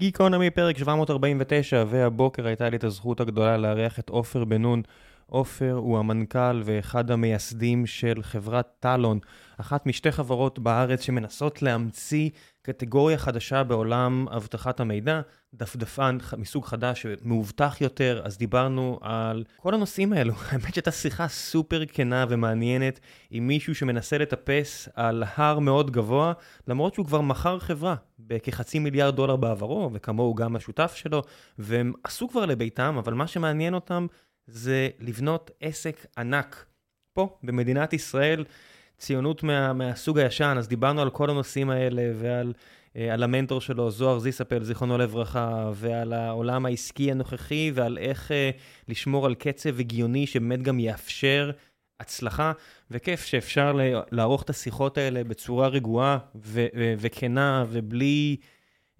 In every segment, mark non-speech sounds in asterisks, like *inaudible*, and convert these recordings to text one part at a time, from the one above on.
גיקונומי פרק 749, והבוקר הייתה לי את הזכות הגדולה לארח את עופר בן נון. עופר הוא המנכ"ל ואחד המייסדים של חברת טלון, אחת משתי חברות בארץ שמנסות להמציא קטגוריה חדשה בעולם אבטחת המידע, דפדפן מסוג חדש ומאובטח יותר, אז דיברנו על כל הנושאים האלו. *laughs* האמת שהייתה שיחה סופר כנה ומעניינת עם מישהו שמנסה לטפס על הר מאוד גבוה, למרות שהוא כבר מכר חברה בכחצי מיליארד דולר בעברו, וכמוהו גם השותף שלו, והם עשו כבר לביתם, אבל מה שמעניין אותם זה לבנות עסק ענק. פה, במדינת ישראל, ציונות מה, מהסוג הישן, אז דיברנו על כל הנושאים האלה ועל אה, על המנטור שלו, זוהר זיסאפל, זיכרונו לברכה, ועל העולם העסקי הנוכחי ועל איך אה, לשמור על קצב הגיוני שבאמת גם יאפשר הצלחה, וכיף שאפשר לערוך את השיחות האלה בצורה רגועה ו- ו- וכנה ובלי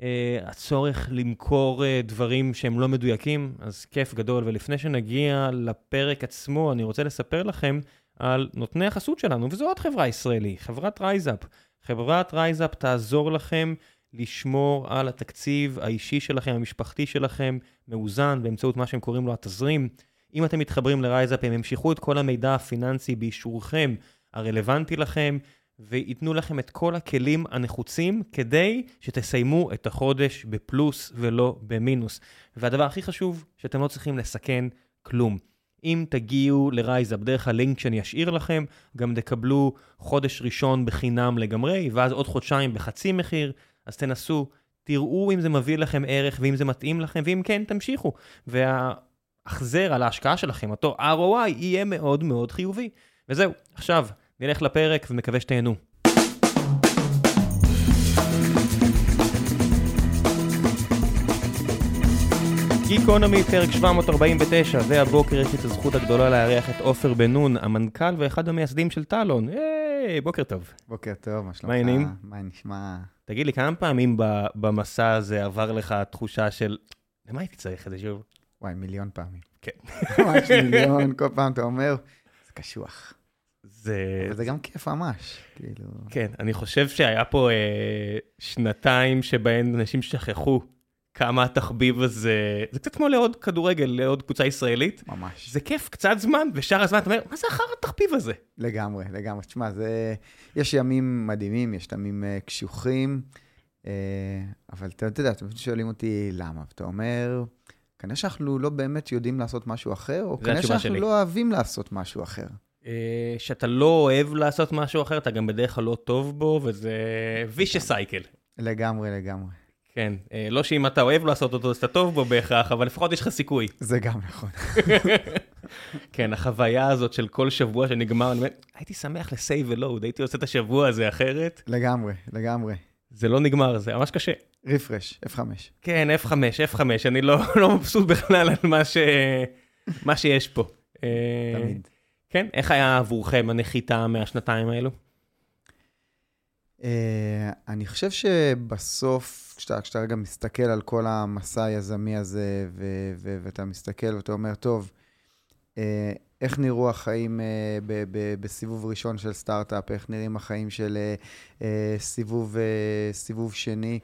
אה, הצורך למכור אה, דברים שהם לא מדויקים, אז כיף גדול. ולפני שנגיע לפרק עצמו, אני רוצה לספר לכם על נותני החסות שלנו, וזו עוד חברה ישראלית, חברת רייזאפ. חברת רייזאפ תעזור לכם לשמור על התקציב האישי שלכם, המשפחתי שלכם, מאוזן באמצעות מה שהם קוראים לו התזרים. אם אתם מתחברים לרייזאפ, הם ימשכו את כל המידע הפיננסי באישורכם הרלוונטי לכם, וייתנו לכם את כל הכלים הנחוצים כדי שתסיימו את החודש בפלוס ולא במינוס. והדבר הכי חשוב, שאתם לא צריכים לסכן כלום. אם תגיעו לרייזאפ דרך הלינק שאני אשאיר לכם, גם תקבלו חודש ראשון בחינם לגמרי, ואז עוד חודשיים בחצי מחיר, אז תנסו, תראו אם זה מביא לכם ערך ואם זה מתאים לכם, ואם כן, תמשיכו. וההחזר על ההשקעה שלכם, אותו ROI, יהיה מאוד מאוד חיובי. וזהו, עכשיו, נלך לפרק ומקווה שתהנו. גיקונומי, פרק 749, והבוקר יש לי את הזכות הגדולה לארח את עופר בן נון, המנכ"ל ואחד המייסדים של טלון. היי, בוקר טוב. בוקר טוב, מה שלומך? מה העניינים? מה נשמע? תגיד לי, כמה פעמים במסע הזה עבר לך תחושה של, למה הייתי צריך את זה שוב? וואי, מיליון פעמים. כן. *laughs* ממש מיליון, כל פעם אתה אומר, זה קשוח. זה... אבל זה גם כיף ממש, כאילו... כן, אני חושב שהיה פה אה, שנתיים שבהן אנשים שכחו כמה התחביב הזה, זה קצת כמו לעוד כדורגל, לעוד קבוצה ישראלית. ממש. זה כיף, קצת זמן, ושאר הזמן אתה אומר, מה זה אחר התחביב הזה? לגמרי, לגמרי. תשמע, זה... יש ימים מדהימים, יש ימים uh, קשוחים, uh, אבל אתה יודע, אתם שואלים אותי למה, ואתה אומר, כנראה שאנחנו לא באמת יודעים לעשות משהו אחר, או כנראה שאנחנו שלי. לא אוהבים לעשות משהו אחר. אה, שאתה לא אוהב לעשות משהו אחר, אתה גם בדרך כלל לא טוב בו, וזה vicious cycle. לגמרי, לגמרי. כן, אה, לא שאם אתה אוהב לעשות אותו, אז אתה טוב בו בהכרח, אבל לפחות יש לך סיכוי. זה גם נכון. *laughs* כן, החוויה הזאת של כל שבוע שנגמר, אני אומר, הייתי שמח לסייב ולואוד, הייתי עושה את השבוע הזה אחרת. לגמרי, לגמרי. זה לא נגמר, זה ממש קשה. רפרש, F5. כן, F5, F5, אני לא, *laughs* לא מבסוט בכלל על מה, ש... מה שיש פה. אה, תמיד. כן, איך היה עבורכם הנחיתה מהשנתיים האלו? Uh, אני חושב שבסוף, כשאתה, כשאתה רגע מסתכל על כל המסע היזמי הזה, ו- ו- ואתה מסתכל ואתה אומר, טוב, uh, איך נראו החיים uh, ב- ב- בסיבוב ראשון של סטארט-אפ, איך נראים החיים של uh, uh, סיבוב, uh, סיבוב שני.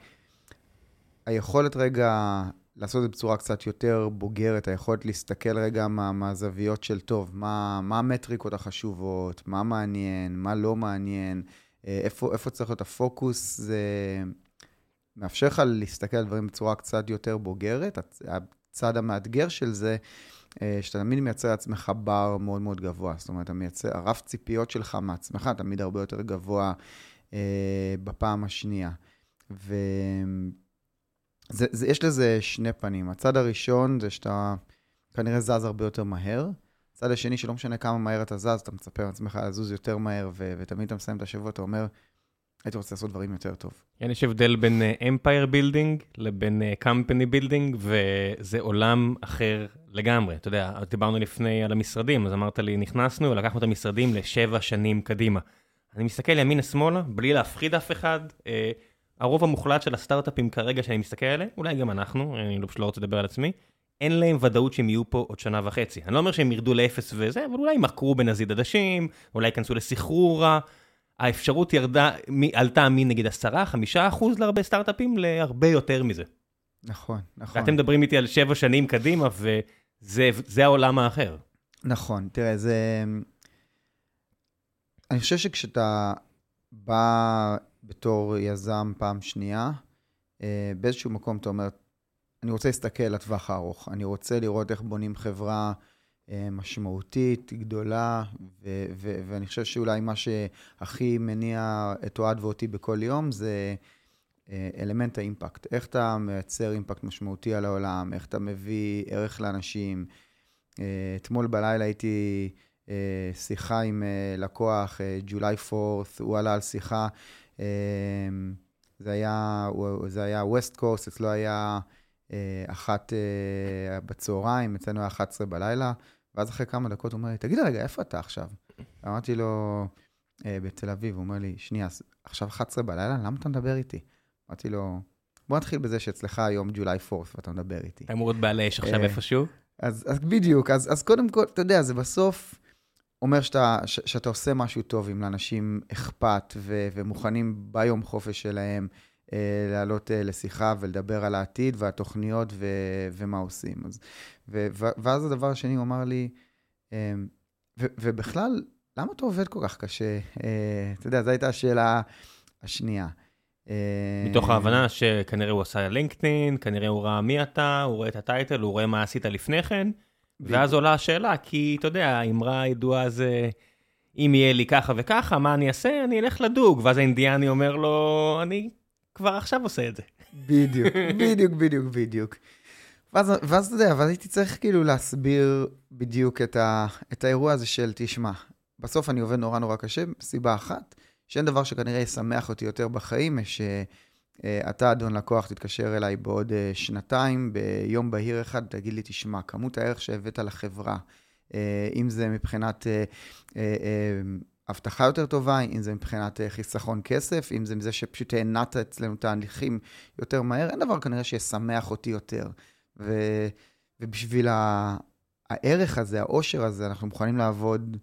היכולת רגע לעשות את זה בצורה קצת יותר בוגרת, היכולת להסתכל רגע מה, מהזוויות של טוב, מה, מה המטריקות החשובות, מה מעניין, מה לא מעניין. אה, איפה, איפה צריך להיות הפוקוס, זה מאפשר לך להסתכל על דברים בצורה קצת יותר בוגרת. הצד המאתגר של זה, אה, שאתה תמיד מייצר לעצמך בר מאוד מאוד גבוה. זאת אומרת, מייצר, הרף ציפיות שלך מעצמך תמיד הרבה יותר גבוה אה, בפעם השנייה. ויש לזה שני פנים. הצד הראשון זה שאתה כנראה זז הרבה יותר מהר. הצד השני, שלא משנה כמה מהר אתה זז, אתה מצפה מעצמך לזוז יותר מהר, ו- ותמיד אתה מסיים את השבוע, אתה אומר, הייתי רוצה לעשות דברים יותר טוב. כן, יש הבדל בין empire אה, building לבין company אה, building, וזה עולם אחר לגמרי. אתה יודע, דיברנו לפני על המשרדים, אז אמרת לי, נכנסנו, לקחנו את המשרדים לשבע שנים קדימה. אני מסתכל ימינה-שמאלה, בלי להפחיד אף אחד. אה, הרוב המוחלט של הסטארט-אפים כרגע שאני מסתכל עליהם, אולי גם אנחנו, אני לא, לא רוצה לדבר על עצמי, אין להם ודאות שהם יהיו פה עוד שנה וחצי. אני לא אומר שהם ירדו לאפס וזה, אבל אולי ימכרו בנזיד עדשים, אולי ייכנסו לסחרורה. האפשרות ירדה, עלתה מנגיד 10-5 אחוז להרבה סטארט-אפים להרבה יותר מזה. נכון, נכון. ואתם מדברים איתי על שבע שנים קדימה, וזה העולם האחר. נכון, תראה, זה... אני חושב שכשאתה בא בתור יזם פעם שנייה, אה, באיזשהו מקום אתה אומר, אני רוצה להסתכל לטווח הארוך. אני רוצה לראות איך בונים חברה אה, משמעותית, גדולה, ו- ו- ואני חושב שאולי מה שהכי מניע את אוהד ואותי בכל יום זה אה, אלמנט האימפקט. איך אתה מייצר אימפקט משמעותי על העולם, איך אתה מביא ערך לאנשים. אתמול בלילה הייתי שיחה עם לקוח, ג'ולי פורס, הוא עלה על שיחה. זה היה, זה היה ווסט קורס, אצלו היה אה, אחת אה, בצהריים, אצלנו היה 11 בלילה, ואז אחרי כמה דקות הוא אומר לי, תגיד רגע, איפה אתה עכשיו? אמרתי לו, אה, בתל אביב, הוא אומר לי, שנייה, עכשיו 11 בלילה, למה אתה מדבר איתי? אמרתי לו, בוא נתחיל בזה שאצלך היום ג'ולי פורס ואתה מדבר איתי. אתה אמור להיות בעל אש עכשיו איפשהו? אז, אז בדיוק, אז, אז קודם כל, אתה יודע, זה בסוף אומר שאתה, ש, שאתה עושה משהו טוב, אם לאנשים אכפת ו, ומוכנים ביום חופש שלהם אה, לעלות אה, לשיחה ולדבר על העתיד והתוכניות ו, ומה עושים. אז, ו, ואז הדבר השני, הוא אמר לי, אה, ו, ובכלל, למה אתה עובד כל כך קשה? אה, אתה יודע, זו הייתה השאלה השנייה. מתוך ההבנה שכנראה הוא עשה לינקדאין, כנראה הוא ראה מי אתה, הוא רואה את הטייטל, הוא רואה מה עשית לפני כן. ואז עולה השאלה, כי אתה יודע, האמרה הידועה זה, אם יהיה לי ככה וככה, מה אני אעשה? אני אלך לדוג. ואז האינדיאני אומר לו, אני כבר עכשיו עושה את זה. בדיוק, בדיוק, בדיוק, בדיוק. ואז, ואז אתה יודע, ואז הייתי צריך כאילו להסביר בדיוק את, ה, את האירוע הזה של, תשמע, בסוף אני עובד נורא נורא קשה, סיבה אחת, שאין דבר שכנראה ישמח אותי יותר בחיים, ש... אה, אדון לקוח, תתקשר אליי בעוד אה, שנתיים, ביום בהיר אחד, תגיד לי, תשמע, כמות הערך שהבאת לחברה, אה, אם זה מבחינת הבטחה יותר טובה, אם זה מבחינת חיסכון כסף, אם זה מזה שפשוט הענעת אצלנו תהליכים יותר מהר, אין דבר כנראה שישמח אותי יותר. ו, ובשביל הערך הזה, העושר הזה, אנחנו מוכנים לעבוד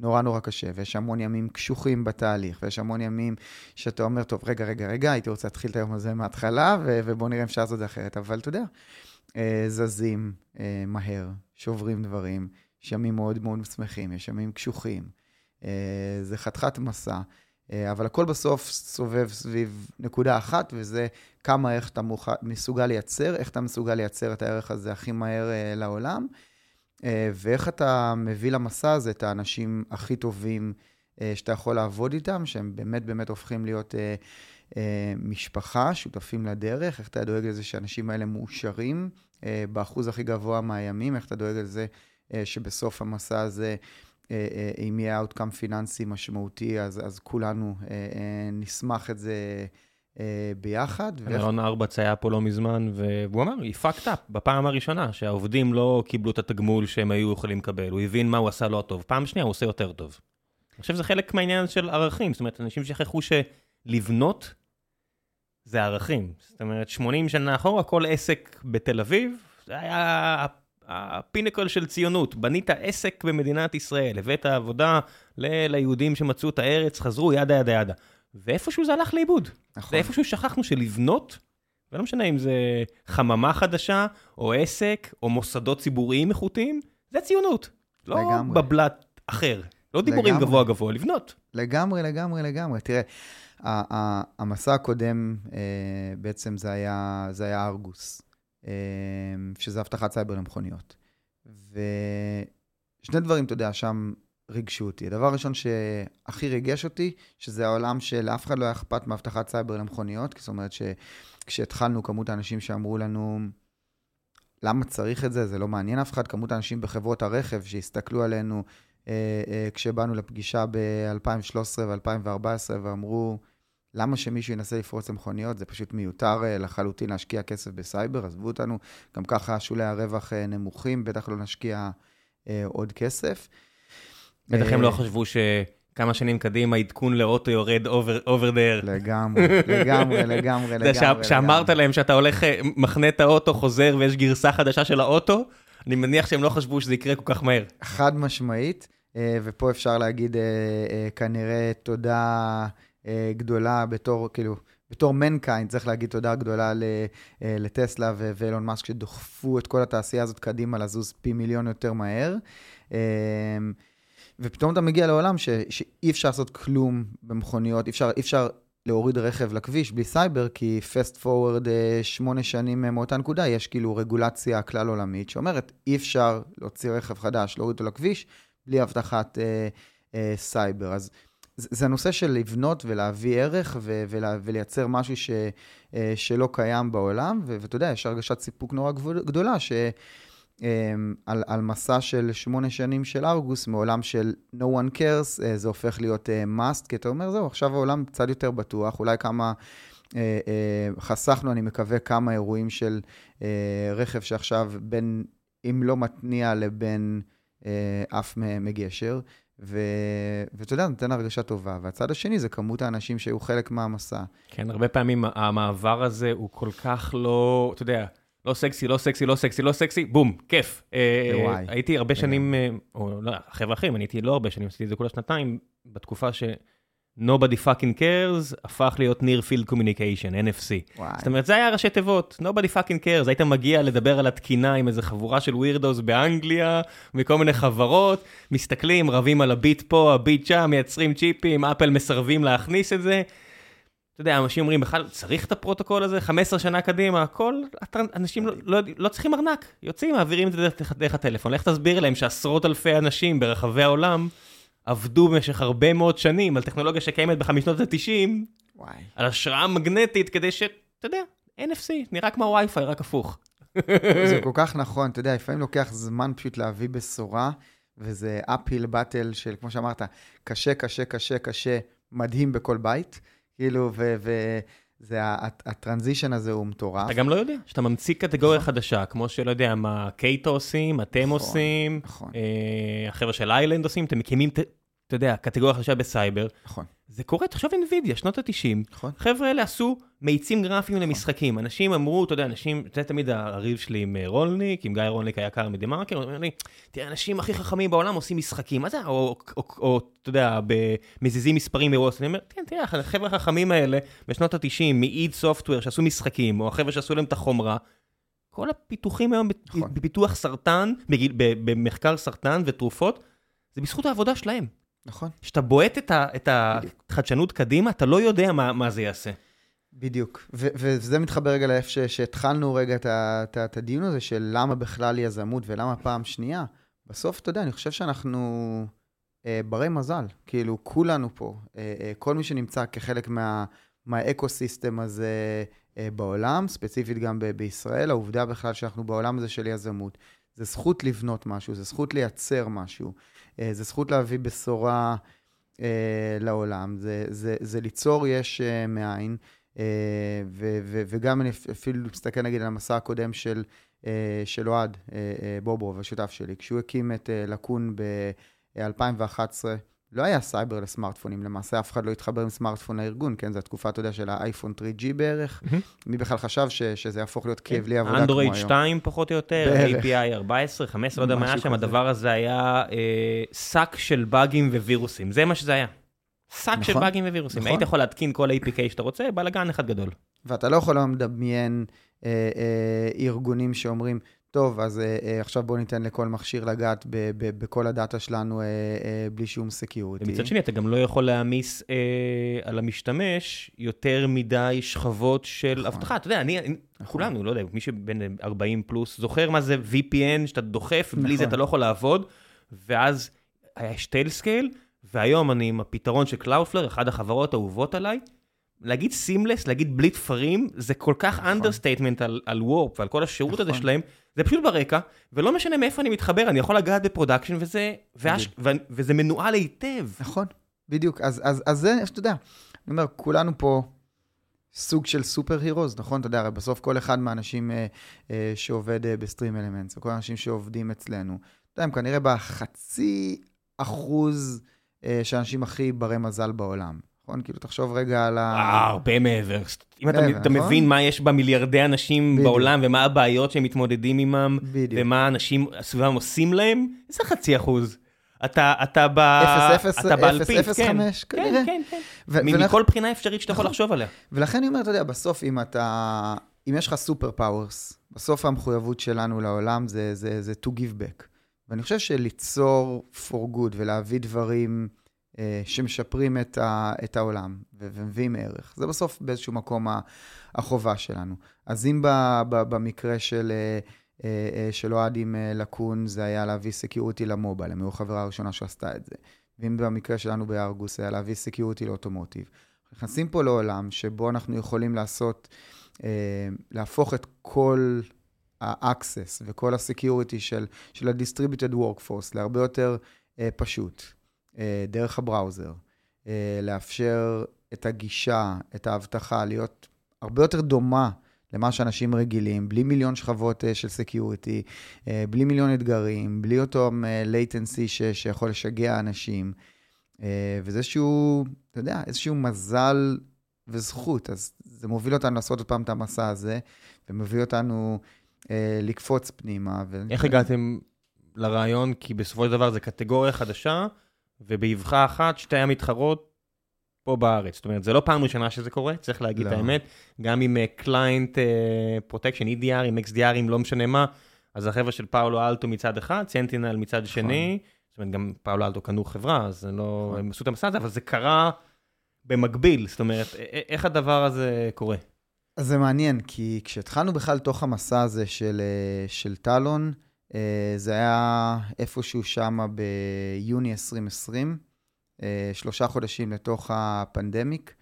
נורא נורא קשה, ויש המון ימים קשוחים בתהליך, ויש המון ימים שאתה אומר, טוב, רגע, רגע, רגע, הייתי רוצה להתחיל את היום הזה מההתחלה, ו- ובוא נראה אם אפשר לעשות את זה אחרת. אבל אתה יודע, אה, זזים אה, מהר, שוברים דברים, יש ימים מאוד מאוד שמחים, יש ימים קשוחים. אה, זה חתיכת מסע, אבל הכל בסוף סובב סביב נקודה אחת, וזה כמה איך אתה מוכ... מסוגל לייצר, איך אתה מסוגל לייצר את הערך הזה הכי מהר לעולם. אה, ואיך אתה מביא למסע הזה את האנשים הכי טובים אה, שאתה יכול לעבוד איתם, שהם באמת באמת הופכים להיות אה, משפחה, שותפים לדרך, איך אתה דואג לזה שהאנשים האלה מאושרים באחוז הכי גבוה מהימים, איך אתה דואג לזה שבסוף המסע הזה, אם יהיה אאוטקאם פיננסי משמעותי, אז, אז כולנו נשמח את זה. אה, ביחד. אלון ארבץ היה פה לא מזמן, והוא אמר, היא fucked up בפעם הראשונה, שהעובדים לא קיבלו את התגמול שהם היו יכולים לקבל, הוא הבין מה הוא עשה לא טוב. פעם שנייה הוא עושה יותר טוב. אני חושב שזה חלק מהעניין של ערכים, זאת אומרת, אנשים שכחו שלבנות זה ערכים. זאת אומרת, 80 שנה אחורה, כל עסק בתל אביב, זה היה הפינקל של ציונות. בנית עסק במדינת ישראל, הבאת עבודה ליהודים שמצאו את הארץ, חזרו, ידה ידה ידה. ואיפשהו זה הלך לאיבוד. נכון. ואיפשהו שכחנו שלבנות, ולא משנה אם זה חממה חדשה, או עסק, או מוסדות ציבוריים איכותיים, זה ציונות. לא לגמרי. בבלת אחר. לא דיבורים לגמרי. גבוה גבוה, לבנות. לגמרי, לגמרי, לגמרי. תראה, המסע הקודם, אה, בעצם זה היה, זה היה ארגוס, שזה אבטחת סייבר למכוניות. ושני דברים, אתה יודע, שם ריגשו אותי. הדבר הראשון שהכי ריגש אותי, שזה העולם שלאף אחד לא היה אכפת מאבטחת סייבר למכוניות, זאת אומרת שכשהתחלנו, כמות האנשים שאמרו לנו, למה צריך את זה? זה לא מעניין אף אחד. כמות האנשים בחברות הרכב שהסתכלו עלינו אה, אה, כשבאנו לפגישה ב-2013 ו-2014 ואמרו, למה שמישהו ינסה לפרוץ למכוניות? זה פשוט מיותר אה, לחלוטין להשקיע כסף בסייבר, עזבו אותנו. גם ככה שולי הרווח אה, נמוכים, בטח לא נשקיע אה, עוד כסף. בטח הם לא אה, חשבו שכמה שנים קדימה עדכון לאוטו יורד over there. לגמרי, לגמרי, לגמרי, לגמרי. שאמרת להם שאתה הולך, מחנה את האוטו, חוזר ויש גרסה חדשה של האוטו, אני מניח שהם לא חשבו שזה יקרה כל כך מהר. חד משמעית, ופה אפשר להגיד כנראה תודה גדולה בתור, כאילו, בתור mankind, צריך להגיד תודה גדולה לטסלה ואילון מאסק, שדוחפו את כל התעשייה הזאת קדימה לזוז פי מיליון יותר מהר. ופתאום אתה מגיע לעולם ש, שאי אפשר לעשות כלום במכוניות, אי אפשר, אי אפשר להוריד רכב לכביש בלי סייבר, כי fast forward שמונה שנים מאותה נקודה, יש כאילו רגולציה כלל עולמית שאומרת, אי אפשר להוציא רכב חדש, להוריד אותו לכביש, בלי הבטחת אה, אה, סייבר. אז זה, הנושא של לבנות ולהביא ערך ו, ולייצר משהו ש, אה, שלא קיים בעולם, ואתה יודע, יש הרגשת סיפוק נורא גדולה, ש... אמ, על, מסע של שמונה שנים של ארגוס, מעולם של no one cares, אה, זה הופך להיות uh, must, כי אתה אומר, זהו, עכשיו העולם קצת יותר בטוח, אולי כמה, חסכנו, אני מקווה, כמה אירועים של רכב שעכשיו בין, אם לא מתניע לבין אף מגשר, ואתה יודע, נותן הרגשה טובה. והצד השני זה כמות האנשים שהיו חלק מהמסע. כן, הרבה פעמים המעבר הזה הוא כל כך לא, אתה יודע, לא סקסי, לא סקסי, לא סקסי, לא סקסי, בום, כיף. אה, הייתי הרבה שנים, אה, או לא, חבר'ה אחרים, אני הייתי לא הרבה שנים, עשיתי את זה כל השנתיים, בתקופה ש... Nobody fucking cares, הפך להיות near field communication, NFC. וואי. זאת אומרת, זה היה ראשי תיבות, nobody fucking cares, היית מגיע לדבר על התקינה עם איזה חבורה של ווירדוס באנגליה, מכל מיני חברות, מסתכלים, רבים על הביט פה, הביט שם, מייצרים צ'יפים, Apple מסרבים להכניס את זה. אתה יודע, אנשים אומרים, בכלל צריך את הפרוטוקול הזה, 15 שנה קדימה, הכל, אנשים לא, לא, לא צריכים ארנק, יוצאים, מעבירים את זה דרך, דרך הטלפון. לך תסביר להם שעשרות אלפי אנשים ברחבי העולם עבדו במשך הרבה מאוד שנים על טכנולוגיה שקיימת בחמישות ה-90, על השראה מגנטית, כדי ש... אתה יודע, NFC, נראה כמו וי-פיי, רק הפוך. זה כל כך נכון, אתה יודע, לפעמים לוקח זמן פשוט להביא בשורה, וזה אפhill battle של, כמו שאמרת, קשה, קשה, קשה, קשה, מדהים בכל בית. כאילו, וזה, הטרנזישן הזה הוא מטורף. אתה גם לא יודע, שאתה ממציא קטגוריה נכון. חדשה, כמו שלא יודע, מה קייטו עושים, אתם נכון, עושים, נכון. אה, החבר'ה של איילנד עושים, אתם מקימים, אתה יודע, קטגוריה חדשה בסייבר. נכון. זה קורה, תחשוב אינווידיה, שנות ה-90. נכון. חבר'ה האלה עשו מאיצים גרפיים נכון. למשחקים. אנשים אמרו, אתה יודע, אנשים, זה תמיד הריב שלי עם אה, רולניק, עם גיא רולניק היקר מדה מרקר, הוא אומר לי, תראה, האנשים הכי חכמים בעולם עושים משחקים, מה זה, או, או, או, או אתה יודע, מזיזים מספרים מרולס, אני אומר, כן, תראה, החבר'ה החכמים האלה, בשנות ה-90, מאיד סופטוור שעשו משחקים, או החבר'ה שעשו להם את החומרה, כל הפיתוחים היום נכון. בפיתוח סרטן, במחקר סרטן ותרופות, זה בזכות העבודה שלהם. נכון. כשאתה בועט את, ה, את החדשנות קדימה, אתה לא יודע מה, מה זה יעשה. בדיוק, ו- וזה מתחבר רגע לאיפה שהתחלנו רגע את, הדיון הזה של למה בכלל יזמות ולמה פעם שנייה. בסוף, אתה יודע, אני חושב שאנחנו אה, ברי מזל, כאילו, כולנו פה, אה, אה, כל מי שנמצא כחלק מה, מהאקו-סיסטם הזה אה, בעולם, ספציפית גם ב- בישראל, העובדה בכלל שאנחנו בעולם הזה של יזמות, זה זכות לבנות משהו, זה זכות לייצר משהו. אה, זה זכות להביא בשורה אה, לעולם, זה, זה, זה ליצור יש אה, מאין, ו, ו, וגם אני אפילו מסתכל נגיד על המסע הקודם של, של אוהד בובו, השותף שלי, כשהוא הקים את לקון ב-2011, לא היה סייבר לסמארטפונים, למעשה אף אחד לא התחבר עם סמארטפון לארגון, כן? זו התקופה, אתה יודע, של האייפון 3G בערך. מי בכלל חשב ש, שזה יהפוך להיות ככלי עבודה כמו היום? אנדרואיד 2 פחות או יותר, בערך. API 14, 15, לא יודע מה היה שם, הדבר הזה היה אה, שק של באגים ווירוסים, זה מה שזה היה. שק נכון, של באגים ווירוסים. נכון. היית יכול להתקין כל APK שאתה רוצה, בלאגן אחד גדול. ואתה לא יכול לדמיין אה, אה, ארגונים שאומרים, טוב, אז uh, uh, עכשיו בואו ניתן לכל מכשיר לגעת ב- ב- בכל ה data שלנו uh, בלי שום security. ומצד שני, אתה גם לא יכול להעמיס על המשתמש יותר מדי שכבות של נכון. אבטחה. אתה יודע, אני, נכון. כולנו, לא יודע, מי שבין 40 פלוס, זוכר מה זה VPN, שאתה דוחף, נכון. בלי זה נכון. אתה לא יכול לעבוד, ואז היה Tailscale, והיום אני עם הפתרון של Cloudflare, אחת החברות האהובות עליי, להגיד seamless, להגיד בלי תפרים, זה כל כך understatement נכון. על, על WARP ועל כל השירות נכון. הזה שלהם, זה פשוט ברקע, ולא משנה מאיפה אני מתחבר, אני יכול לגעת ב production, וזה, והש, ו, וזה מנוהל היטב. נכון, בדיוק. אז, אז, אז זה, אתה יודע, אני אומר, כולנו פה סוג של סופר הירוז, נכון? אתה יודע, הרי בסוף כל אחד מהאנשים אה, אה, שעובד אה, בסטרים אלמנטס, או כל האנשים שעובדים אצלנו, אתה יודע, הם כנראה בחצי אחוז אה, של האנשים הכי ברי מזל בעולם. נכון? כאילו, תחשוב רגע על ה... הרבה מעבר. אם אתה, אתה נכון? מבין מה יש במיליארדי אנשים. בעולם, ומה הבעיות שהם מתמודדים עימם, בדיוק. ומה אנשים סביבם עושים להם, איזה חצי אחוז. אתה, אתה ב... 0, אתה באלפית, 0, כן. 5, כן, כנראה. כן, כן. ולכ- מכל בחינה אפשרית שאתה יכול נכון. לחשוב עליה. ולכן אני אומר, אתה יודע, בסוף אם אתה, אם יש לך super powers, בסוף המחויבות שלנו לעולם זה, זה, זה to give back. ואני חושב שליצור for good ולהביא דברים שמשפרים את, ה, את העולם ומביאים ערך, זה בסוף באיזשהו מקום החובה שלנו. אז אם ב, ב, במקרה של, אה, אה, אה, של אוהד עם אה, Lacoon, זה היה להביא security ל mobile, הם היו החברה הראשונה שעשתה את זה. ואם במקרה שלנו ב Argus היה להביא security ל automotive. נכנסים פה לעולם שבו אנחנו יכולים לעשות, אה, להפוך את כל ה-access וכל ה-security של, של ה-distributed workforce להרבה יותר אה, פשוט, אה, דרך ה browser, אה, לאפשר את הגישה, את האבטחה, להיות הרבה יותר דומה למה שאנשים רגילים, בלי מיליון שכבות אה, של security, אה, בלי מיליון אתגרים, בלי אותו אה, latency ש, שיכול לשגע אנשים. אה, וזה איזשהו, אתה יודע, איזשהו מזל וזכות. אז זה מוביל אותנו לעשות עוד פעם את המסע הזה, ומביא אותנו אה, לקפוץ פנימה. ו... איך הגעתם לרעיון? כי בסופו של דבר זו קטגוריה חדשה, ובאבחה אחת שתי המתחרות פה בארץ. זאת אומרת, זה לא פעם ראשונה שזה קורה, צריך להגיד את לא. האמת. גם עם client protection, EDR, עם XDR, לא משנה מה, אז החבר'ה של Palo Alto מצד אחד, Sentinel מצד שני. זאת אומרת, גם Palo Alto קנו חברה, אז לא, נכון. הם עשו את המסע הזה, אבל זה קרה במקביל. זאת אומרת, איך הדבר הזה קורה? אז זה מעניין, כי כשהתחלנו בכלל לתוך המסע הזה של, אה, של Talon, זה היה איפשהו שם ביוני 2020, אה, שלושה חודשים לתוך הפנדמיק.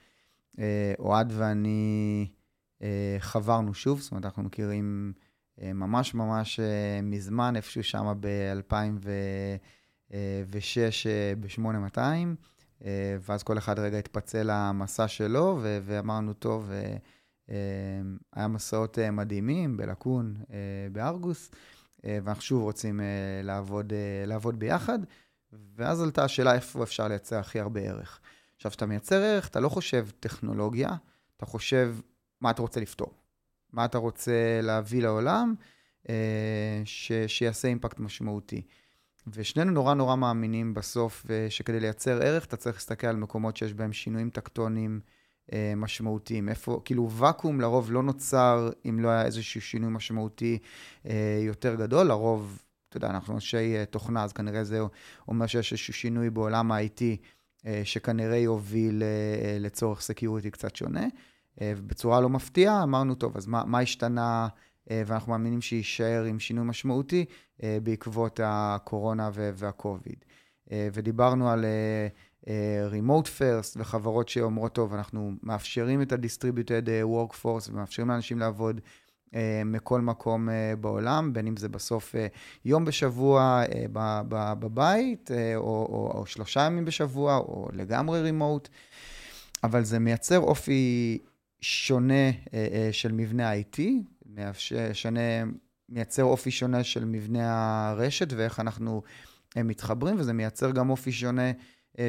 אה, אוהד ואני אה, חברנו שוב, זאת אומרת, אנחנו מכירים אה, ממש ממש אה, מזמן, איפשהו שם ב-2006 ב-8200, אה, ואז כל אחד רגע התפצל למסע שלו, ו- ואמרנו, טוב, אה, אה, היה מסעות אה, מדהימים בלקון, אה, בארגוס, ואנחנו שוב רוצים אה, לעבוד, אה, לעבוד ביחד, ואז עלתה השאלה איפה אפשר לייצר הכי הרבה ערך. עכשיו, כשאתה מייצר ערך, אתה לא חושב טכנולוגיה, אתה חושב מה אתה רוצה לפתור. מה אתה רוצה להביא לעולם, אה, ש, שיעשה אימפקט משמעותי. ושנינו נורא נורא מאמינים בסוף אה, שכדי לייצר ערך, אתה צריך להסתכל על מקומות שיש בהם שינויים טקטוניים אה, משמעותיים. איפה, כאילו ואקום לרוב לא נוצר אם לא היה איזשהו שינוי משמעותי אה, יותר גדול, לרוב, אתה יודע, אנחנו אנשי אה, תוכנה, אז כנראה זה אומר שיש איזשהו שינוי בעולם ה-IT, אה, שכנראה יוביל אה, לצורך security קצת שונה. אה, ובצורה לא מפתיעה, אמרנו, טוב, אז מה, מה השתנה, אה, ואנחנו מאמינים שיישאר איתנו שינוי משמעותי אה, בעקבות הקורונה ו- והקוביד. אה, ודיברנו על אה, אה, Remote First וחברות שאומרות, טוב, אנחנו מאפשרים את ה-Distributed אה, Workforce ומאפשרים לאנשים לעבוד אה, מכל מקום אה, בעולם, בין אם זה בסוף אה, יום בשבוע אה, בבית, אה, או, או, או שלושה ימים בשבוע, או לגמרי רימוט, אבל זה מייצר אופי שונה אה, אה, של מבנה ה-IT, מאפשר- שונה, מייצר אופי שונה של מבנה הרשת ואיך אנחנו אה, מתחברים, וזה מייצר גם אופי שונה אה,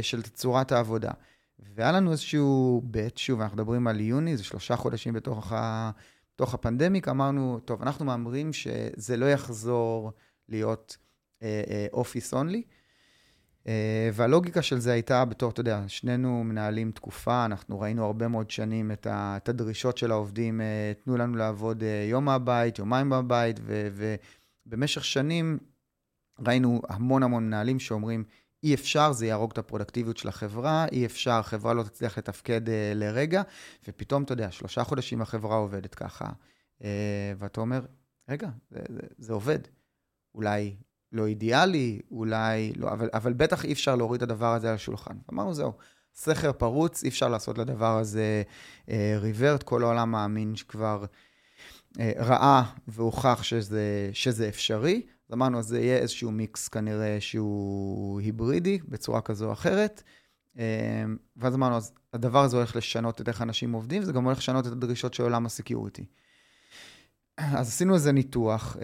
של צורת העבודה. והיה לנו איזשהו בית, שוב, אנחנו מדברים על יוני, זה שלושה חודשים בתוך, ה, בתוך הפנדמיק, אמרנו, טוב, אנחנו מהמרים שזה לא יחזור להיות אופיס uh, אונלי. Uh, והלוגיקה של זה הייתה בתור, אתה יודע, שנינו מנהלים תקופה, אנחנו ראינו הרבה מאוד שנים את, ה, את הדרישות של העובדים, uh, תנו לנו לעבוד uh, יום מהבית, יומיים מהבית, ובמשך שנים ראינו המון המון מנהלים שאומרים, אי אפשר, זה יהרוג את הפרודקטיביות של החברה, אי אפשר, החברה לא תצליח לתפקד uh, לרגע, ופתאום, אתה יודע, שלושה חודשים החברה עובדת ככה, uh, ואתה אומר, רגע, זה, זה, זה עובד. אולי לא אידיאלי, אולי לא, אבל, אבל בטח אי אפשר להוריד את הדבר הזה על השולחן. אמרנו, זהו, סכר פרוץ, אי אפשר לעשות לדבר הזה ריברט, uh, כל העולם מאמין שכבר uh, ראה והוכח שזה, שזה אפשרי. אז אמרנו, אז זה יהיה איזשהו מיקס כנראה שהוא היברידי בצורה כזו או אחרת. ואז אמרנו, אז הדבר הזה הולך לשנות את איך אנשים עובדים, וזה גם הולך לשנות את הדרישות של עולם הסקיוריטי. אז עשינו איזה ניתוח,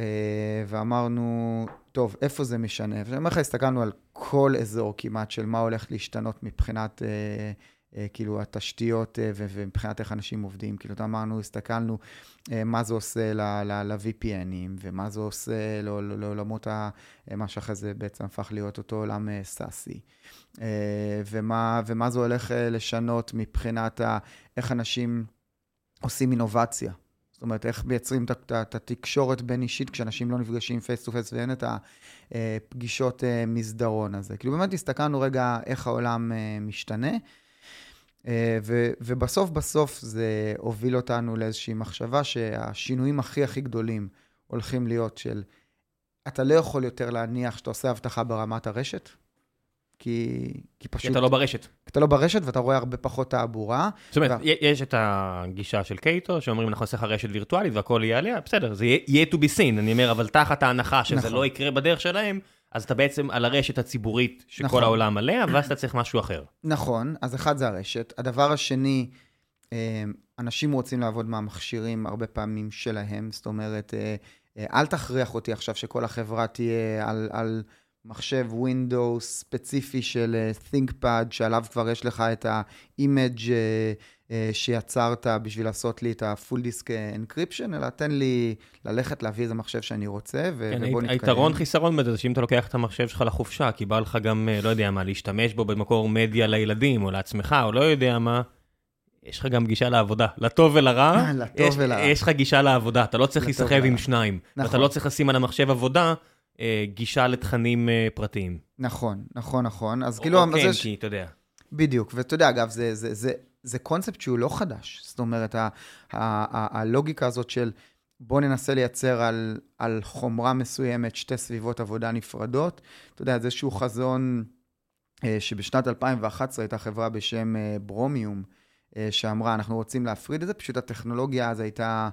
ואמרנו, טוב, איפה זה משנה? ואני אומר לך, הסתכלנו על כל אזור כמעט של מה הולך להשתנות מבחינת אה, כאילו התשתיות אה, ומבחינת איך אנשים עובדים. כאילו, אמרנו, הסתכלנו אה, מה זה עושה ל-VPNים, ומה זה עושה לעולמות, מה שאחרי זה בעצם הפך להיות אותו עולם סאסי. ומה, ומה זה הולך לשנות מבחינת איך אנשים עושים אינובציה. זאת אומרת, איך מייצרים את התקשורת הבין אישית כשאנשים לא נפגשים face to face ואין את הפגישות מסדרון הזה. כאילו באמת הסתכלנו רגע איך העולם משתנה. אה, ו, ובסוף בסוף זה הוביל אותנו לאיזושהי מחשבה שהשינויים הכי הכי גדולים הולכים להיות של, אתה לא יכול יותר להניח שאתה עושה אבטחה ברמת הרשת, כי, כי פשוט... כי אתה לא ברשת. כי אתה לא ברשת ואתה רואה הרבה פחות תעבורה. זאת אומרת, ו... יש את הגישה של קייטו, שאומרים, אנחנו נעשה לך רשת וירטואלית והכל יהיה עליה, בסדר, זה יהיה to be seen, אני אומר, אבל תחת ההנחה שזה נכון. לא יקרה בדרך שלהם, אז אתה בעצם על הרשת הציבורית שכל נכון. העולם עליה, ואז אתה צריך משהו אחר. נכון, אז אחד זה הרשת. הדבר השני, אה, אנשים רוצים לעבוד מהמכשירים הרבה פעמים שלהם, זאת אומרת, אה, אה, אל תכריח אותי עכשיו שכל החברה תהיה על, על מחשב Windows ספציפי של ThinkPad, שעליו כבר יש לך את ה-image שיצרת בשביל לעשות לי את ה-full disk encryption, אלא תן לי ללכת להביא איזה מחשב שאני רוצה, ו- כן, ובוא נתקדם. היתרון חיסרון בזה, שאם אתה לוקח את המחשב שלך לחופשה, כי בא לך גם, אה, לא יודע מה, להשתמש בו במקור מדיה לילדים, או לעצמך, או לא יודע מה, יש לך גם גישה לעבודה, לטוב ולרע. לטוב יש, ולרע. יש לך גישה לעבודה, אתה לא צריך להיסחב עם שניים. נכון. ואתה לא צריך לשים על המחשב עבודה אה, גישה לתכנים אה, פרטיים. נכון, נכון, נכון. אז כאילו... או כן, כי אתה יודע. בדיוק, ואתה יודע, אגב, זה, זה, זה, זה קונספט שהוא לא חדש. זאת אומרת, ה- ה- ה- הלוגיקה הזאת של בוא ננסה לייצר על, על חומרה מסוימת שתי סביבות עבודה נפרדות, אתה יודע, זה איזשהו חזון אה, שבשנת 2011 הייתה חברה בשם אה, ברומיום, אה, שאמרה, אנחנו רוצים להפריד את זה, פשוט הטכנולוגיה אז הייתה,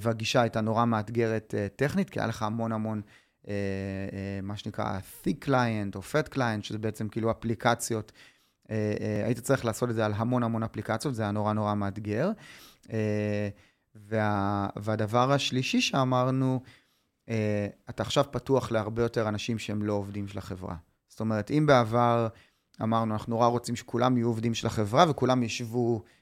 והגישה הייתה נורא מאתגרת טכנית, כי היה לך המון המון... מה שנקרא thick client או fat client, שזה בעצם כאילו אפליקציות היית צריך לעשות את זה על המון המון אפליקציות, זה היה נורא נורא מאתגר. אה, וה, והדבר השלישי שאמרנו, אתה עכשיו פתוח להרבה יותר אנשים שהם לא עובדים של החברה. זאת אומרת, אם בעבר אמרנו, אנחנו נורא רוצים שכולם יהיו עובדים של החברה וכולם ישבו אה,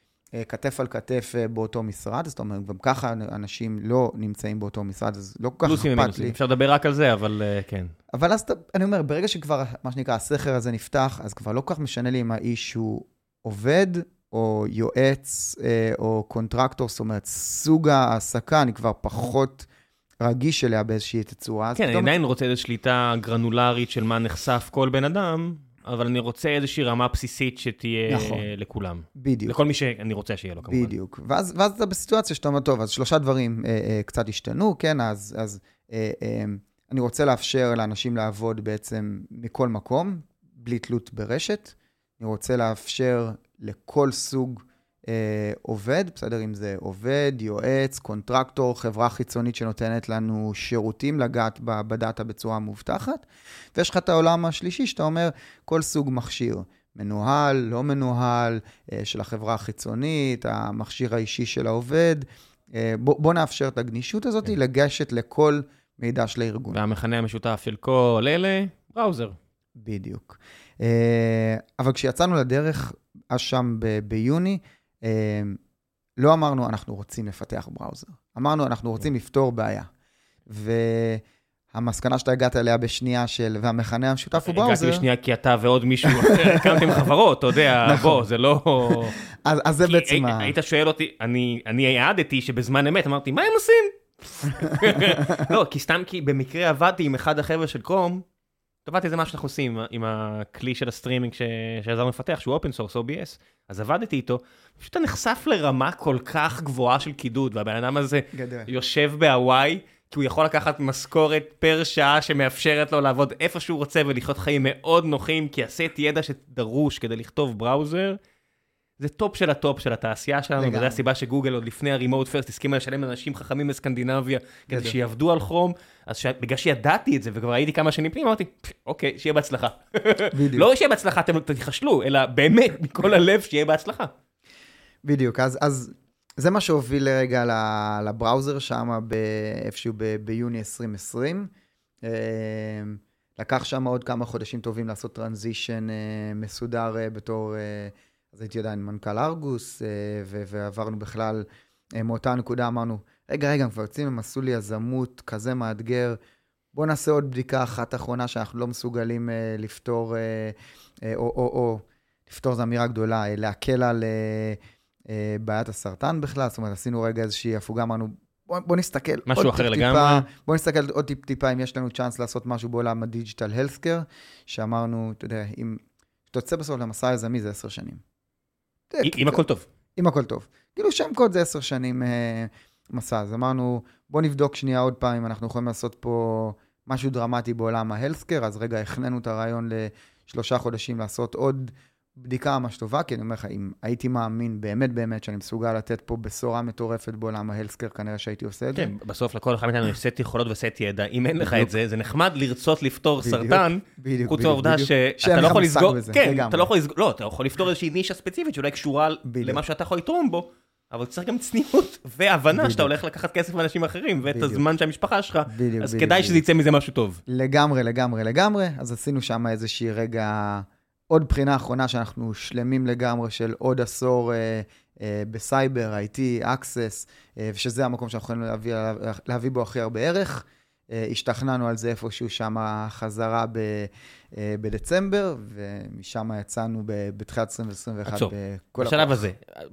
כתף על כתף אה, באותו משרד, זאת אומרת, גם ככה אנשים לא נמצאים באותו משרד, אז לא כל כך אכפת לי. אפשר לדבר רק על זה, אבל אה, כן. אבל אז אני אומר, ברגע שכבר, מה שנקרא, הסכר הזה נפתח, אז כבר לא כל כך משנה לי אם האיש הוא עובד, או יועץ, או קונטרקטור, זאת אומרת, סוג ההעסקה, אני כבר פחות... רגיש אליה באיזושהי תצורה. כן, אני עדיין רוצה איזו שליטה גרנולרית של מה נחשף כל בן אדם, אבל אני רוצה איזושהי רמה בסיסית שתהיה נכון. לכולם. בדיוק. לכל מי שאני רוצה שיהיה לו, כמובן. בדיוק. ואז, ואז אתה בסיטואציה שאתה אומר, טוב, אז שלושה דברים אה, אה, קצת השתנו, כן, אז, אז אה, אה, אני רוצה לאפשר לאנשים לעבוד בעצם מכל מקום, בלי תלות ברשת. אני רוצה לאפשר לכל סוג אה, עובד, בסדר? אם זה עובד, יועץ, קונטרקטור, חברה חיצונית שנותנת לנו שירותים לגעת בדאטה בצורה מובטחת. ויש לך את העולם השלישי, שאתה אומר, כל סוג מכשיר. מנוהל, לא מנוהל, אה, של החברה החיצונית, המכשיר האישי של העובד. אה, בוא, בוא נאפשר את הגנישות הזאת, כן. לגשת לכל מידע של הארגון. והמכנה המשותף של כל אלה, בראוזר. בדיוק. אה, אבל כשיצאנו לדרך, אז שם ביוני, אמ, לא אמרנו, אנחנו רוצים לפתח בראוזר. אמרנו, אנחנו רוצים כן. לפתור בעיה. והמסקנה שאתה הגעת אליה בשנייה של, והמכנה המשותף הוא בראוזר... הגעתי בשנייה כי אתה ועוד מישהו אחר *laughs* הקמתם חברות, אתה יודע, נכון. בוא, זה לא... אז, זה בעצם. היית שואל אותי, אני, אני העדתי שבזמן אמת אמרתי, מה הם עושים? *laughs* לא, כי סתם כי במקרה עבדתי עם אחד החבר'ה של קרום, טובעתי זה מה שאנחנו עושים עם הכלי של הסטרימינג שעזרנו לפתח, שהוא אופן סורס, OBS, אז עבדתי איתו, פשוט אתה נחשף לרמה כל כך גבוהה של קידוד, והבן אדם הזה גדול. יושב בהוואי, כי הוא יכול לקחת משכורת per שעה שמאפשרת לו לעבוד איפה שהוא רוצה ולחיות חיים מאוד נוחים, כי הסט ידע שדרוש כדי לכתוב browser, זה top של ה top של התעשייה שלנו, וזו הסיבה שגוגל עוד לפני ה-remote first הסכימה לשלם לאנשים חכמים בסקנדינביה, כדי שיעבדו על Chrome, אז בגלל שידעתי את זה וכבר הייתי כמה שנים בפנים, אמרתי, אוקיי, שיהיה בהצלחה. בדיוק. לא שיהיה בהצלחה, אתם תיכשלו, אלא באמת, מכל הלב, שיהיה בהצלחה. בדיוק, אז, אז זה מה שהוביל לרגע לבראוזר שם איפשהו ביוני 2020. אה, לקח שם עוד כמה חודשים טובים לעשות טרנזישן אה, מסודר אה, בתור... אז הייתי עדיין מנכ"ל ארגוס, אה, ועברנו בכלל, אה, מאותה נקודה אמרנו, רגע, רגע, הם כבר יוצאים למסלול יזמות כזה מאתגר, בואו נעשה עוד בדיקה אחת אחרונה שאנחנו לא מסוגלים אה, לפתור, או, או, או לפתור זו אמירה גדולה, להקל על בעיית הסרטן בכלל, זאת אומרת, עשינו רגע איזושהי הפוגה, אמרנו, בוא, בוא נסתכל משהו עוד אחר טיפ-טיפה, לגמרי. בוא נסתכל עוד טיפ-טיפה אם יש לנו צ'אנס לעשות משהו בעולם ה digital healthcare, שאמרנו, אתה יודע, אם אתה יוצא בסוף למסע יזמי זה עשר שנים. אם הכל טוב. אם הכל טוב. כאילו שם קוד זה עשר שנים אה, מסע, אז אמרנו, בוא נבדוק שנייה עוד פעם אם אנחנו יכולים לעשות פה משהו דרמטי בעולם ה healthcare, אז רגע, הכננו את הרעיון לשלושה חודשים לעשות עוד בדיקה ממש טובה, כי אני אומר לך, אם הייתי מאמין באמת באמת שאני מסוגל לתת פה בשורה מטורפת בעולם ההלסקר, כנראה שהייתי עושה את זה. כן, בסוף לכל אחד מאיתנו יש סט יכולות וסט ידע. אם אין לך. את זה, זה נחמד לרצות לפתור סרטן, חוץ מהעובדה. שאתה לא יכול לסגור, כן. אתה לא יכול לסגור, לא, אתה יכול לפתור איזושהי נישה ספציפית שאולי קשורה. למה שאתה יכול לתרום בו, אבל צריך גם צניעות *laughs* והבנה שאתה בדיוק. הולך לקחת כסף מאנשים אחרים, ואת בדיוק. הזמן של המשפחה שלך, בדיוק, אז בדיוק, כדאי בדיוק. שזה יצא מזה משהו טוב. לגמרי, לגמרי, לגמרי. אז עשינו שם איזושהי רגע, עוד בחינה אחרונה שאנחנו שלמים לגמרי של עוד עשור אה, אה, בסייבר, IT, Access, אה, ושזה המקום שאנחנו יכולים להביא, להביא בו הכי הרבה ערך. אה, השתכנענו על זה איפשהו שם חזרה ב, אה, בדצמבר, ומשם יצאנו ב- בתחילת 2021 עצור. בכל בשלב הזה.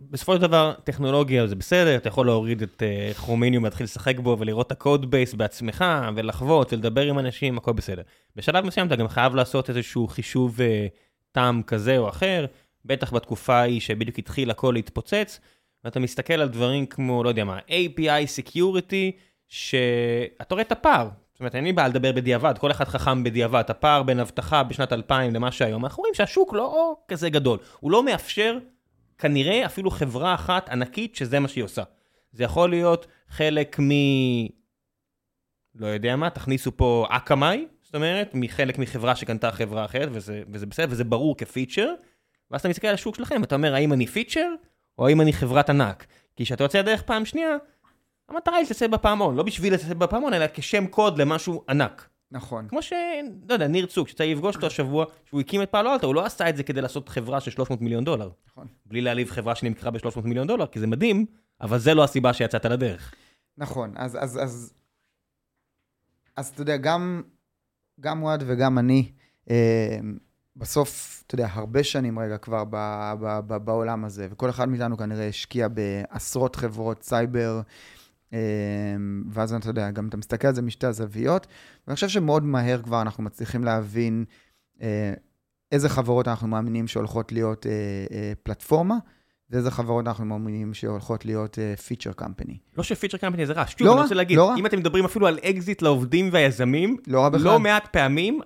בסופו של דבר, טכנולוגיה זה בסדר, אתה יכול להוריד את אה, כרומיניום, להתחיל לשחק בו ולראות את ה code base בעצמך, ולחוות ולדבר עם אנשים, הכל בסדר. בשלב מסוים אתה גם חייב לעשות איזשהו חישוב אה, טעם כזה או אחר, בטח בתקופה ההיא שבדיוק התחיל הכל להתפוצץ, ואתה מסתכל על דברים כמו, לא יודע מה, API Security, שאתה רואה את הפער. זאת אומרת, אין לי בעיה לדבר בדיעבד, כל אחד חכם בדיעבד, הפער בין אבטחה בשנת 2000 למה שהיום, אנחנו רואים שהשוק לא כזה גדול, הוא לא מאפשר כנראה אפילו חברה אחת ענקית שזה מה שהיא עושה. זה יכול להיות חלק מ... לא יודע מה, תכניסו פה אקמאי, זאת אומרת, מחלק מחברה שקנתה חברה אחרת, וזה, וזה בסדר, וזה ברור כפיצ'ר, ואז אתה מסתכל על השוק שלכם, אתה אומר, האם אני פיצ'ר, או האם אני חברת ענק? כי כשאתה יוצא לדרך פעם שנייה, המטרה היא לצאת בפעמון, לא בשביל לצאת בפעמון, אלא כשם קוד למשהו ענק. נכון. כמו ש... לא יודע, ניר צוק, שיצא לפגוש אותו השבוע, שהוא הקים את פעלו אלטה, הוא לא עשה את זה כדי לעשות חברה של 300 מיליון דולר. נכון. בלי להעליב חברה שנמכרה ב-300 מיליון דולר, כי זה מדהים, אבל זה לא הסיבה שיצאת לדרך. נכון, אז, אז, אז, אז אתה יודע, גם, גם אוהד וגם אני, אה, בסוף, אתה יודע, הרבה שנים רגע כבר ב, ב, ב, בעולם הזה, וכל אחד מאיתנו כנראה השקיע בעשרות חברות סייבר, אה, ואז אתה יודע, גם אתה מסתכל על זה משתי הזוויות, ואני חושב שמאוד מהר כבר אנחנו מצליחים להבין אה, איזה חברות אנחנו מאמינים שהולכות להיות פלטפורמה, ואיזה חברות אנחנו מאמינים שהולכות להיות feature company. לא ש feature company זה רע, שוב, לא אני רוצה להגיד, לא. אם אתם מדברים אפילו על אקזיט לעובדים והיזמים, לא. לא מעט פעמים,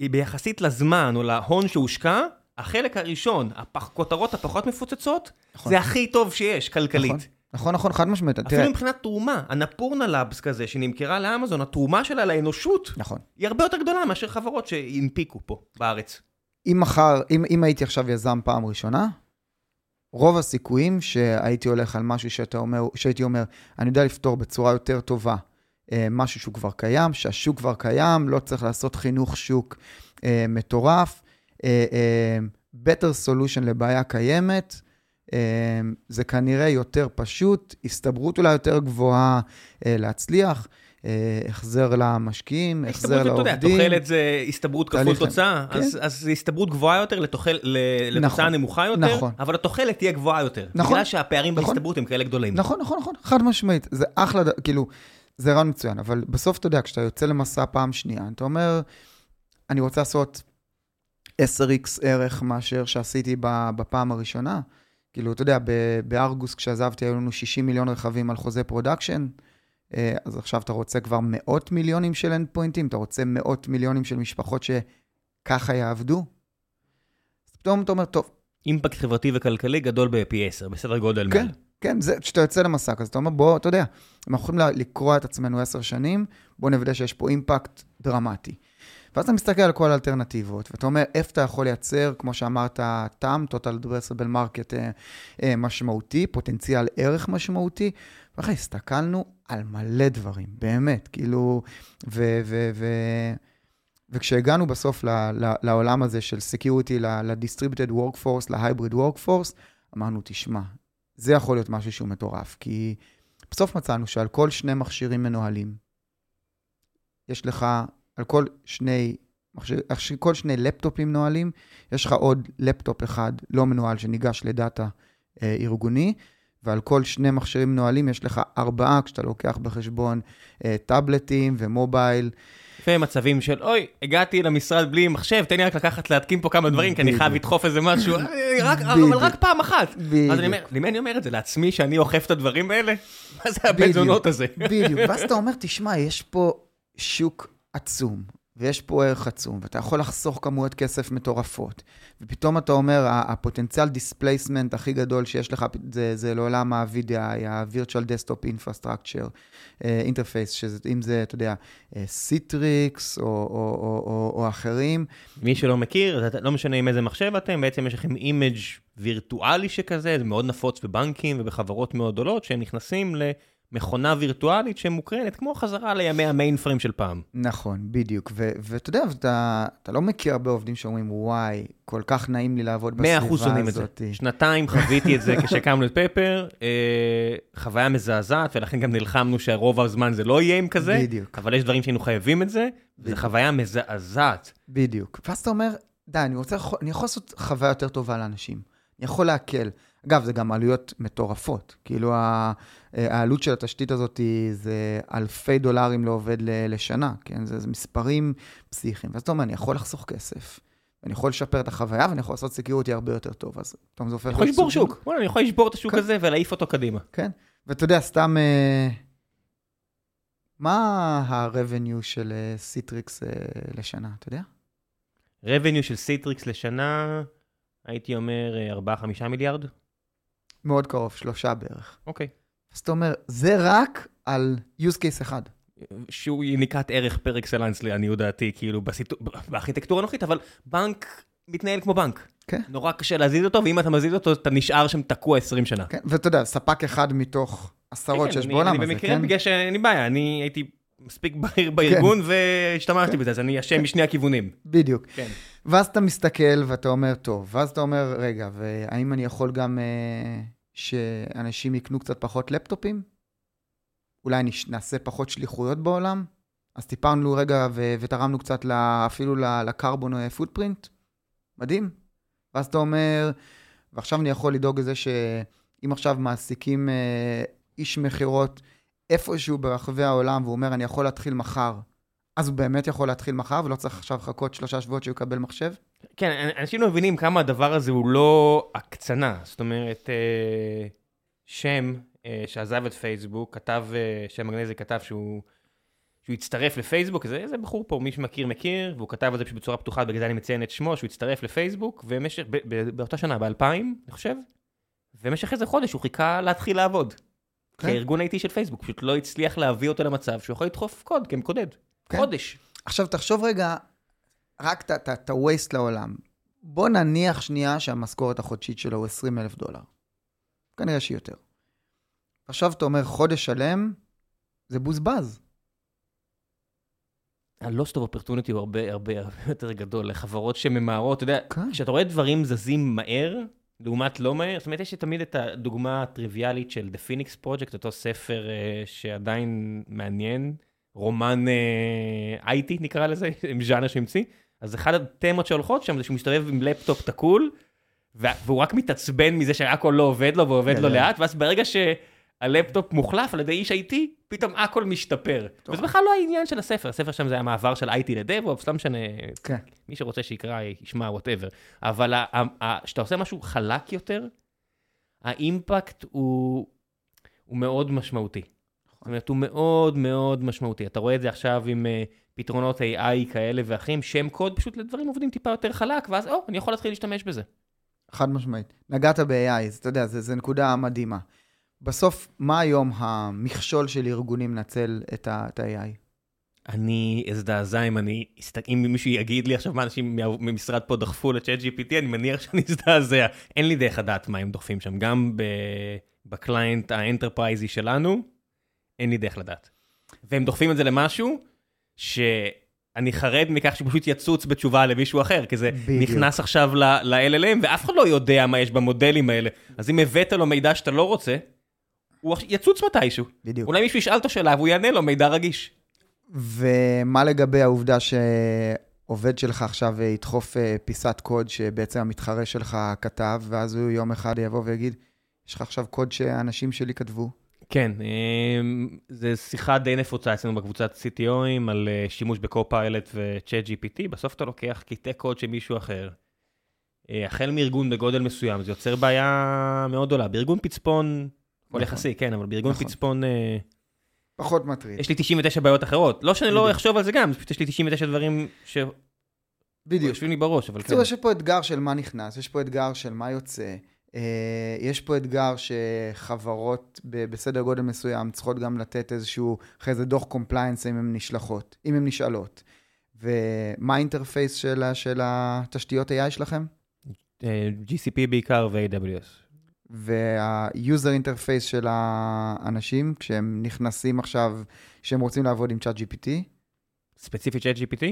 ביחסית לזמן או להון שהושקע, החלק הראשון, הכותרות הפחות מפוצצות, נכון. זה הכי טוב שיש, כלכלית. נכון, נכון, נכון, חד משמעית. אפילו תראה, מבחינת תרומה, ה Annapurna Labs כזה שנמכרה לאמזון, התרומה שלה לאנושות נכון. היא הרבה יותר גדולה מאשר חברות שהנפיקו פה בארץ. אם מחר, אם, אם הייתי עכשיו יזם פעם ראשונה, רוב הסיכויים שהייתי הולך על משהו שאתה אומר, שהייתי אומר, אני יודע לפתור בצורה יותר טובה אה, משהו שהוא כבר קיים, שהשוק כבר קיים, לא צריך לעשות חינוך שוק אה, מטורף, אה, better solution לבעיה קיימת, זה כנראה יותר פשוט, הסתברות אולי יותר גבוהה להצליח, החזר למשקיעים, החזר הסתברות, אתה יודע, לעובדים. תוחלת זה הסתברות כפול תוצאה, כן. אז אז זה הסתברות גבוהה יותר לתוחל- לתוצאה נכון, נמוכה יותר, נכון. אבל התוחלת תהיה גבוהה יותר. נכון, בגלל שהפערים נכון. בהסתברות הם כאלה גדולים. נכון, נכון, נכון, חד משמעית. זה אחלה, כאילו, זה רעיון מצוין, אבל בסוף אתה יודע, כשאתה יוצא למסע פעם שנייה, אתה אומר, אני רוצה לעשות 10x ערך מאשר שעשיתי בפעם הראשונה. כאילו, אתה יודע, ב Argus כשעזבתי היו לנו 60 מיליון רכבים על חוזה production, אה, אז עכשיו אתה רוצה כבר מאות מיליונים של endpoint ים, אתה רוצה מאות מיליונים של משפחות שככה יעבדו. אז פתאום אתה אומר, טוב, אימפקט חברתי וכלכלי גדול בפי 10, בסדר גודל כן, מעל. כן, זה, כשאתה יוצא למסע כזה, אתה אומר, בוא, אתה יודע, אנחנו יכולים לקרוע את עצמנו עשר שנים, בוא נוודא שיש פה אימפקט דרמטי. ואז אתה מסתכל על כל האלטרנטיבות, ואתה אומר, איפה אתה יכול לייצר, כמו שאמרת, TAM, total addressable market אה, אה, משמעותי, פוטנציאל ערך משמעותי. ואחרי, הסתכלנו על מלא דברים, באמת, כאילו, ו... ו, ו וכשהגענו בסוף ל, ל, לעולם הזה של Security, ל-Distributed Workforce, ל-Hybrid Workforce, אמרנו, תשמע, זה יכול להיות משהו שהוא מטורף, כי בסוף מצאנו שעל כל שני מכשירים מנוהלים, יש לך, על כל שני, מכשיר, כל שני לפטופים נוהלים, יש לך עוד לפטופ אחד לא מנוהל שניגש לדאטה אה, ארגוני, ועל כל שני מכשירים נוהלים יש לך ארבעה, כשאתה לוקח בחשבון אה, טאבלטים ומובייל. לפעמים מצבים של, אוי, הגעתי למשרד בלי מחשב, תן לי רק לקחת להתקין פה כמה דברים, כי אני חייב לדחוף איזה משהו, *laughs* אה, אבל רק פעם אחת. אז אני אומר, למי אני אומר את זה? לעצמי שאני אוכף את הדברים האלה? מה זה הבן זונות הזה? בדיוק, ואז אתה *laughs* אומר, תשמע, יש פה שוק עצום, ויש פה ערך עצום, ואתה יכול לחסוך כמויות כסף מטורפות. ופתאום אתה אומר, הפוטנציאל displacement הכי גדול שיש לך, זה, זה לעולם ה-VDI, ה-Virtual Desktop Infrastructure Interface, שאם זה, אתה יודע, Citrix או, או, או, או, או אחרים. מי שלא מכיר, לא משנה עם איזה מחשב אתם, בעצם יש לכם image וירטואלי שכזה, זה מאוד נפוץ בבנקים ובחברות מאוד גדולות, שהם נכנסים ל... מכונה וירטואלית שמוקרנת כמו חזרה לימי המיין פריים של פעם. נכון, בדיוק. ואתה יודע, אתה, אתה לא מכיר הרבה עובדים שאומרים, וואי, כל כך נעים לי לעבוד בסביבה הזאת. 100% שונאים את זה. שנתיים חוויתי את זה *laughs* כשהקמנו את פפר, אה, חוויה מזעזעת, ולכן גם נלחמנו שהרוב הזמן זה לא יהיה עם כזה. בדיוק. אבל יש דברים שהיינו חייבים את זה, וזו חוויה מזעזעת. בדיוק. ואז אתה אומר, די, אני, רוצה, אני יכול לעשות חוויה יותר טובה לאנשים. אני יכול להקל. אגב, זה גם עלויות מטורפות. כאילו, העלות של התשתית הזאת זה אלפי דולרים לעובד לשנה, כן? זה, זה מספרים פסיכיים. ואז אתה אומר, אני יכול לחסוך כסף, אני יכול לשפר את החוויה, ואני יכול לעשות security הרבה יותר טוב. אז פתאום זה הופך... יכול לשבור שוק. וואלה, אני יכול לשבור את השוק כן. הזה ולהעיף אותו קדימה. כן, ואתה יודע, סתם... אה, מה ה-revenue של Citrix אה, לשנה, אתה יודע? revenue של Citrix לשנה, הייתי אומר 4-5 מיליארד. מאוד קרוב, שלושה בערך. אוקיי. אז אתה אומר, זה רק על use case אחד. שהוא יניקת ערך פר אקסלנס לעניות דעתי, כאילו בסיטו... בארכיטקטורה הנוכחית, אבל בנק מתנהל כמו בנק. כן. נורא קשה להזיז אותו, ואם אתה מזיז אותו, אתה נשאר שם תקוע 20 שנה. כן, ואתה יודע, ספק אחד מתוך עשרות כן, שיש בעולם הזה, כן? אני במקרה, בגלל שאין לי בעיה, אני הייתי מספיק בכיר בארגון כן. והשתמשתי כן. בזה, אז אני אשם משני הכיוונים. בדיוק. כן. ואז אתה מסתכל ואתה אומר, טוב, ואז אתה אומר, רגע, והאם אני יכול גם אה, שאנשים יקנו קצת פחות לפטופים? אולי נעשה פחות שליחויות בעולם? אז טיפלנו רגע ו- ותרמנו קצת לה, אפילו לקרבון פוטפרינט. מדהים. ואז אתה אומר, ועכשיו אני יכול לדאוג לזה שאם עכשיו מעסיקים אה, איש מכירות איפשהו ברחבי העולם, והוא אומר, אני יכול להתחיל מחר, אז הוא באמת יכול להתחיל מחר, ולא צריך עכשיו לחכות שלושה שבועות שהוא יקבל מחשב? כן, אנשים לא מבינים כמה הדבר הזה הוא לא הקצנה. זאת אומרת, אה, שם אה, שעזב את פייסבוק, כתב, אה, שם מגנזי כתב שהוא... שהוא הצטרף לפייסבוק, זה, זה בחור פה, מי שמכיר מכיר, והוא כתב את זה בצורה פתוחה, בגלל זה אני מציין את שמו, שהוא הצטרף לפייסבוק, ומשך, ב, באותה שנה, ב-2000, אני חושב, ובמשך איזה חודש הוא חיכה להתחיל לעבוד. כן. כארגון IT של פייסבוק, פשוט לא הצליח להביא אותו למצב שהוא יכול לדחוף קוד כמקודד. כן. חודש. עכשיו, תחשוב רגע, רק את ה-waste לעולם. בוא נניח שנייה שהמשכורת החודשית שלו הוא 20 אלף דולר. כנראה שהיא יותר. עכשיו אתה אומר, חודש שלם, זה בוזבז. ה-lost of opportunity הוא הרבה הרבה יותר גדול לחברות שממהרות, אתה יודע, כן. כשאתה רואה דברים זזים מהר, לעומת לא מהר, זאת אומרת, יש תמיד את הדוגמה הטריוויאלית של The Phoenix Project, אותו ספר uh, שעדיין מעניין, רומן uh, IT נקרא לזה, *laughs* עם ז'אנר שהמציא, אז אחד התמות שהולכות שם זה שהוא מסתובב עם לפטופ תקול, והוא רק מתעצבן מזה שהכל לא עובד לו ועובד לו. לאט, ואז ברגע ש... הלפטופ מוחלף על ידי איש IT, פתאום הכל משתפר. וזה בכלל לא העניין של הספר, הספר שם זה המעבר של IT ל DevOps, לא משנה. מי שרוצה שיקרא, ישמע, וואטאבר. אבל כשאתה עושה משהו חלק יותר, האימפקט הוא מאוד משמעותי. זאת אומרת, הוא מאוד מאוד משמעותי. אתה רואה את זה עכשיו עם uh, פתרונות AI כאלה ואחרים, שם קוד פשוט לדברים עובדים טיפה יותר חלק, ואז, או, אני יכול להתחיל להשתמש בזה. חד משמעית. נגעת ב-AI, אז אתה יודע, זו נקודה מדהימה. בסוף, מה היום המכשול של ארגונים לנצל את ה-AI? אני אזדעזע אם אני, אם מישהו יגיד לי עכשיו מה אנשים ממשרד פה דחפו ל Chat GPT, אני מניח שאני אזדעזע. אין לי דרך לדעת מה הם דוחפים שם, גם ב client האנטרפרייזי שלנו, אין לי דרך לדעת. והם דוחפים את זה למשהו ש... אני חרד מכך שפשוט יצוץ בתשובה למישהו אחר, כי זה בדיוק. נכנס עכשיו ל-LLM, ואף אחד לא יודע מה יש במודלים האלה. אז אם הבאת לו מידע שאתה לא רוצה, הוא יצוץ מתישהו. בדיוק. אולי מישהו ישאל אותו שאלה והוא יענה לו מידע רגיש. ומה לגבי העובדה שעובד שלך עכשיו ידחוף אה, פיסת קוד שבעצם המתחרה שלך כתב, ואז הוא יום אחד יבוא ויגיד, יש לך עכשיו קוד שאנשים שלי כתבו? כן, אמ, זו שיחה די נפוצה אצלנו בקבוצת CTOים על אה, שימוש בקו-פיילוט ו-Chat GPT, בסוף אתה לוקח קטעי קוד של מישהו אחר. אה, החל מארגון בגודל מסוים, זה יוצר בעיה מאוד גדולה. בארגון פצפון, הכל נכון. יחסי, כן, אבל בארגון נכון. פצפון, אה, פחות מטריד. יש לי 99 בעיות אחרות. לא שאני לא בדיוק. אחשוב על זה גם, פשוט יש לי 99 דברים בדיוק. שיושבים לי בראש, אבל כן. יש פה אתגר של מה נכנס, יש פה אתגר של מה יוצא. אה, יש פה אתגר שחברות בסדר גודל מסוים צריכות גם לתת איזשהו, אחרי זה דוח compliance אם הן נשלחות, אם הן נשאלות. ומה ה interface של, של התשתיות AI שלכם? אה, GCP בעיקר ו-AWS. וה-user interface של האנשים, כשהם נכנסים עכשיו, כשהם רוצים לעבוד עם צ'אט GPT, ספציפית Chat GPT? אה,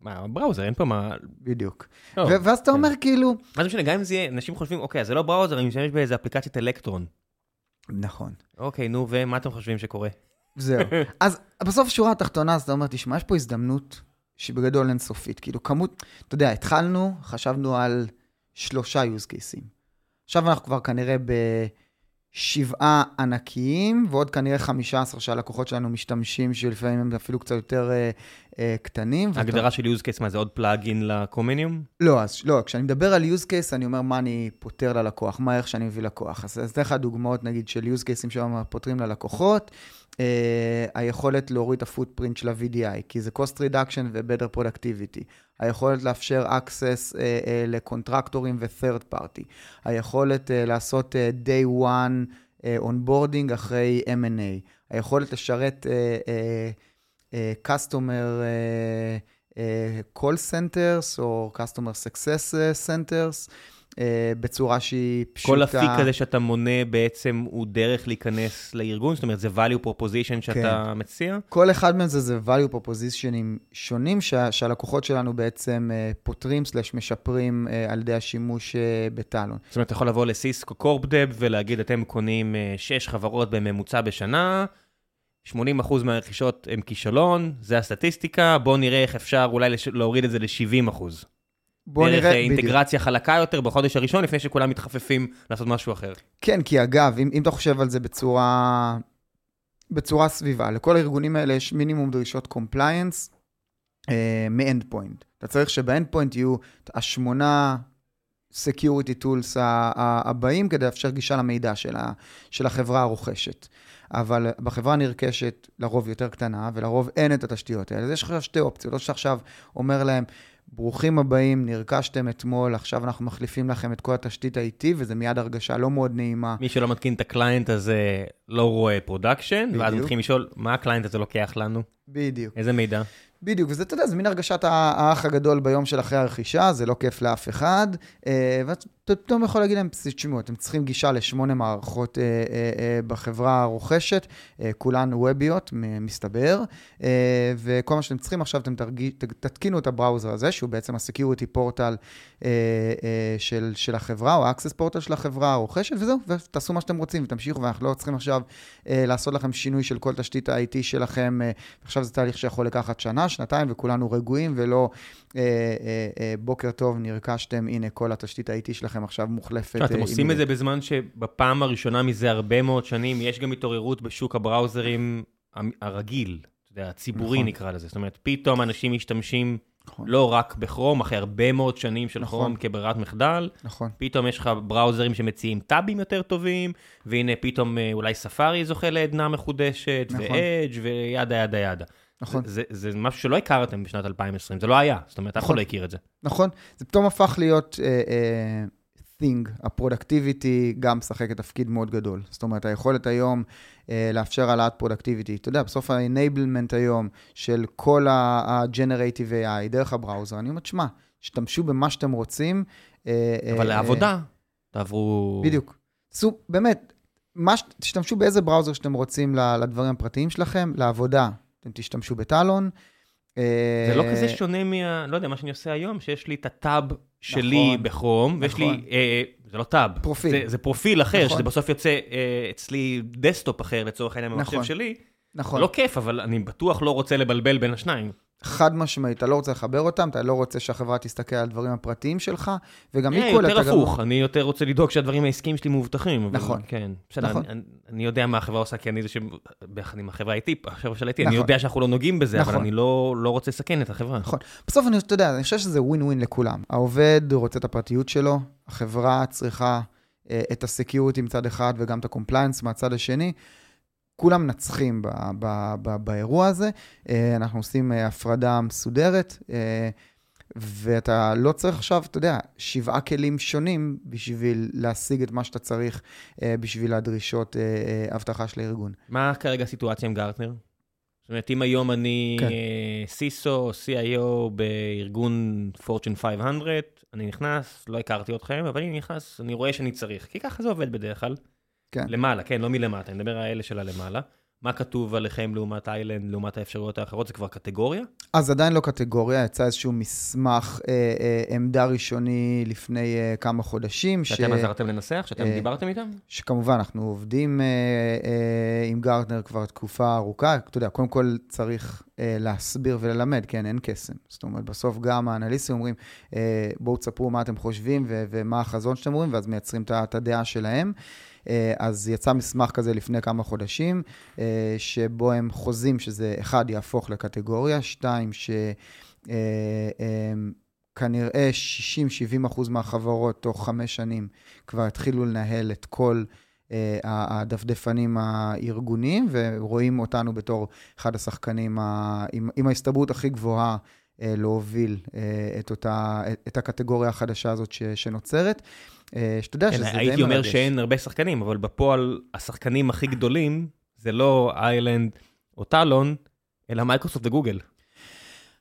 מה, בראוזר, אין פה מה... בדיוק. לא, ואז אתה כן. אומר כאילו, מה זה משנה, גם אם זה יהיה, אנשים חושבים, אוקיי, זה לא בראוזר, אני משתמש באיזה אפליקציית אלקטרון. נכון. אוקיי, נו, ומה אתם חושבים שקורה? זהו. *laughs* אז בסוף שורה התחתונה, אז אתה אומר, תשמע, יש פה הזדמנות שהיא בגדול אינסופית. כאילו, כמות, אתה יודע, התחלנו, חשבנו על שלושה use cases. עכשיו אנחנו כבר כנראה בשבעה ענקיים, ועוד כנראה 15 שהלקוחות שלנו משתמשים, שלפעמים הם אפילו קצת יותר אה, אה, קטנים. ואתה- ההגדרה של use case, מה זה עוד פלאגין לקומניום? לא, אז לא, כשאני מדבר על use case, אני אומר מה אני פותר ללקוח, מה הערך שאני מביא לקוח. אז אתן לך דוגמאות, נגיד, של use cases שהיום פותרים ללקוחות. Uh, היכולת להוריד את הפוטפרינט של ה-VDI, כי זה cost reduction ו-better productivity. היכולת לאפשר access uh, uh, לקונטרקטורים ו-third party. היכולת uh, לעשות uh, day one uh, onboarding אחרי M&A. היכולת לשרת uh, uh, uh, customer uh, uh, call centers או customer success uh, centers uh, בצורה שהיא פשוטה. כל אפיק כזה שאתה מונה בעצם הוא דרך להיכנס לארגון, זאת אומרת, זה value proposition שאתה מציע? כל אחד מהם זה, זה value propositionים שונים שה, שהלקוחות שלנו בעצם uh, פותרים סלש משפרים uh, על ידי השימוש uh, בטאלון. זאת אומרת, אתה יכול לבוא לסיסקו קורפדב ולהגיד, אתם קונים אה, שש חברות בממוצע בשנה, 80% מהרכישות הם כישלון, זה הסטטיסטיקה, בואו נראה איך אפשר אולי לש- להוריד את זה ל-70%. דרך נראה, אה, אינטגרציה חלקה יותר בחודש הראשון, לפני שכולם מתחפפים לעשות משהו אחר. כן, כי אגב, אם, אם אתה חושב על זה בצורה, בצורה סביבה, לכל הארגונים האלה יש מינימום דרישות compliance אה, מ-end point. אתה צריך שב-end point יהיו השמונה security tools הבאים כדי לאפשר גישה למידע של, ה, של החברה הרוכשת. אבל בחברה הנרכשת לרוב יותר קטנה, ולרוב אין את התשתיות האלה. אז יש לך שתי אופציות, או שעכשיו אומר להם, ברוכים הבאים, נרכשתם אתמול, עכשיו אנחנו מחליפים לכם את כל התשתית ה-IT, וזה מיד הרגשה לא מאוד נעימה. מי שלא מתקין את ה client הזה לא רואה production, ואז בדיוק. מתחילים לשאול, מה ה client הזה לוקח לנו? בדיוק. איזה מידע? בדיוק, וזה, אתה יודע, זה מין הרגשת האח הגדול ביום של אחרי הרכישה, זה לא כיף לאף אחד, ואתה פתאום יכול להגיד להם, תשמעו, אתם צריכים גישה לשמונה מערכות אה, אה, אה, בחברה הרוכשת, אה, כולן ווביות, מ- מסתבר, אה, וכל מה שאתם צריכים עכשיו, אתם תרגיש, ת- תתקינו את ה browser הזה, שהוא בעצם ה security portal אה, אה, של, של החברה, או ה access portal של החברה הרוכשת, וזהו, ותעשו מה שאתם רוצים, ותמשיכו, ואנחנו לא צריכים עכשיו אה, לעשות לכם שינוי של כל תשתית ה-IT שלכם, אה, עכשיו זה תהליך שיכול לקחת שנה, שנתיים, וכולנו רגועים, ולא אה, אה, אה, בוקר טוב, נרכשתם, הנה כל התשתית ה-IT שלכם עכשיו מוחלפת. עכשיו, אתם אה, עושים את זה בזמן שבפעם הראשונה מזה הרבה מאוד שנים, יש גם התעוררות בשוק ה browserים הרגיל, הציבורי נכון. נקרא לזה. זאת אומרת, פתאום אנשים משתמשים נכון. לא רק בכרום, אחרי הרבה מאוד שנים של נכון. כרום כברירת מחדל, נכון, פתאום יש לך בראוזרים שמציעים טאבים יותר טובים, והנה פתאום אה, אולי ספארי זוכה לעדנה מחודשת, נכון. ואדג' וידה ידה ידה. נכון, זה, זה, זה משהו שלא הכרתם בשנת 2020, זה לא היה, זאת אומרת, אף אחד נכון. לא הכיר את זה. נכון. זה פתאום הפך להיות uh, uh, thing, הפרודקטיביטי גם משחקת תפקיד מאוד גדול. זאת אומרת, היכולת היום uh, לאפשר העלאת productivity. אתה יודע, בסוף ה-enablement היום של כל ה-generative AI דרך ה browser, אני אומר, שמע, תשתמשו במה שאתם רוצים. אה, אבל אה, לעבודה, תעברו... בדיוק. עשו, באמת, ש- תשתמשו באיזה browser שאתם רוצים לדברים הפרטיים שלכם, לעבודה, אתם תשתמשו בטאלון, זה לא כזה שונה מה... לא יודע, מה שאני עושה היום, שיש לי את ה tab שלי נכון, בכרום, ויש נכון. לי... אה, זה לא tab. פרופיל. זה, זה פרופיל אחר, נכון. שזה בסוף יוצא אה, אצלי desktop אחר, לצורך העניין, במחשב נכון. שלי. נכון. לא כיף, אבל אני בטוח לא רוצה לבלבל בין השניים. חד משמעית, אתה לא רוצה לחבר אותם, אתה לא רוצה שהחברה תסתכל על הדברים הפרטיים שלך, וגם מכל... יותר הפוך, אני יותר רוצה לדאוג שהדברים העסקיים שלי מאובטחים. נכון. כן, בסדר, נכון. אני יודע מה החברה עושה, כי אני זה ש... ביחד עם החברה איתי, החברה של איתי, אני יודע שאנחנו לא נוגעים בזה, אבל אני לא, לא רוצה לסכן את החברה. נכון. בסוף, אתה יודע, אני חושב שזה ווין ווין לכולם. העובד רוצה את הפרטיות שלו, החברה צריכה אה, את ה security מצד אחד וגם את ה compliance מהצד השני. כולם מנצחים ב, ב, ב, באירוע הזה. אה, אנחנו עושים אה, הפרדה מסודרת, אה, ואתה לא צריך עכשיו, אתה יודע, שבעה כלים שונים בשביל להשיג את מה שאתה צריך בשביל הדרישות אבטחה של הארגון. מה כרגע הסיטואציה עם גרטנר? זאת אומרת, אם היום אני כן. סיסו, CIO בארגון Fortune 500, אני נכנס, לא הכרתי אתכם, אבל אני נכנס, אני רואה שאני צריך, כי ככה זה עובד בדרך כלל. כן. למעלה, כן, לא מלמטה, אני מדבר על אלה של הלמעלה. מה כתוב עליכם לעומת איילנד, לעומת האפשרויות האחרות? זה כבר קטגוריה? אז עדיין לא קטגוריה, יצא איזשהו מסמך אה, אה, עמדה ראשוני לפני אה, כמה חודשים. שאתם ש... עזרתם לנסח? שאתם אה, דיברתם איתם? שכמובן, אנחנו עובדים אה, אה, עם גרטנר כבר תקופה ארוכה. אתה יודע, קודם כל צריך אה, להסביר וללמד, כן, אין קסם. זאת אומרת, בסוף גם האנליסטים אומרים, אה, בואו תספרו מה אתם חושבים ו- ומה החזון שאתם אומרים, ואז מייצרים את הדעה שלהם. אה, אז יצא מסמך כזה לפני כמה חודשים, אה, שבו הם חוזים שזה, אחד, יהפוך לקטגוריה, שתיים, ש... אה, כנראה 60-70 אחוז מהחברות תוך חמש שנים כבר התחילו לנהל את כל uh, הדפדפנים הארגוניים, ורואים אותנו בתור אחד השחקנים ה, עם, עם ההסתברות הכי גבוהה uh, להוביל uh, את, אותה, את הקטגוריה החדשה הזאת ש, שנוצרת. אה, שאתה יודע כן, שזה די מרגש. הייתי אומר שאין הרבה שחקנים, אבל בפועל השחקנים הכי גדולים זה לא Island או טאלון, אלא Microsoft ו Google.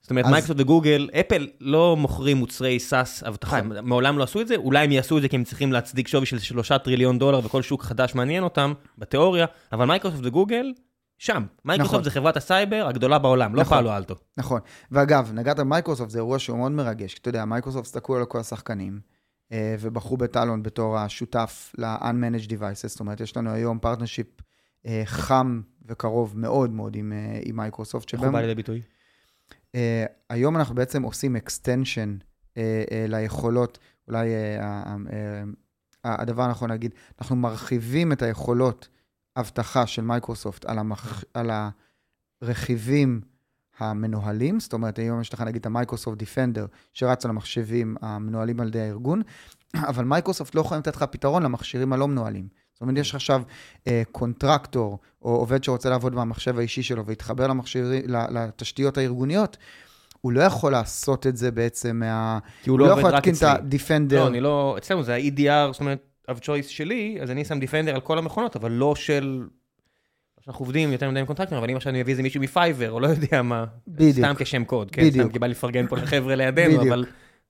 זאת אומרת, אז... Microsoft ו Google, Apple לא מוכרים מוצרי SaaS אבטחה, הם מעולם לא עשו את זה, אולי הם יעשו את זה כי הם צריכים להצדיק שווי של שלושה טריליון דולר וכל שוק חדש מעניין אותם, בתיאוריה, אבל Microsoft ו Google, שם. מייקרוסופט נכון. זה חברת הסייבר הגדולה בעולם, לא נכון, Palo Alto. נכון. ואגב, נגעת במייקרוסופט, זה אירוע שהוא מאוד מרגש. אתה יודע, מייקרוסופט הסתכלו על כל השחקנים. אה, ובחרו בטאלון בתור השותף ל-unmanaged devices, זאת אומרת, יש לנו היום partnership אה, חם וקרוב מאוד מאוד עם, אה, עם מייקרוסופט. איך הוא בא לידי ביטוי? היום אנחנו בעצם עושים extension ליכולות, אולי הדבר הנכון להגיד, אנחנו מרחיבים את היכולות אבטחה של מייקרוסופט על, המח... על הרכיבים המנוהלים, זאת אומרת, היום יש לך נגיד את ה Microsoft Defender, שרץ על המחשבים המנוהלים על ידי הארגון, *clears throat* אבל מייקרוסופט לא יכולים לתת לך פתרון למכשירים הלא מנוהלים. זאת אומרת, יש לך עכשיו אה, contractor, או עובד שרוצה לעבוד במחשב האישי שלו ולהתחבר למכשיר, לתשתיות הארגוניות, הוא לא יכול לעשות את זה בעצם מה... כי הוא לא, לא עובד רק אצלי. הוא לא יכול להתקין את ה Defender. לא, אני לא... אצלנו זה ה-EDR, זאת אומרת, of choice שלי, אז אני שם Defender על כל המכונות, אבל לא של שאנחנו עובדים יותר מדי עם contractors, אבל אם עכשיו אני אביא איזה מישהו מ Fiverr, או לא יודע מה, בדיוק. סתם כשם קוד, כן? בדיוק. סתם כי בא לפרגן פה לחבר'ה לידינו, אבל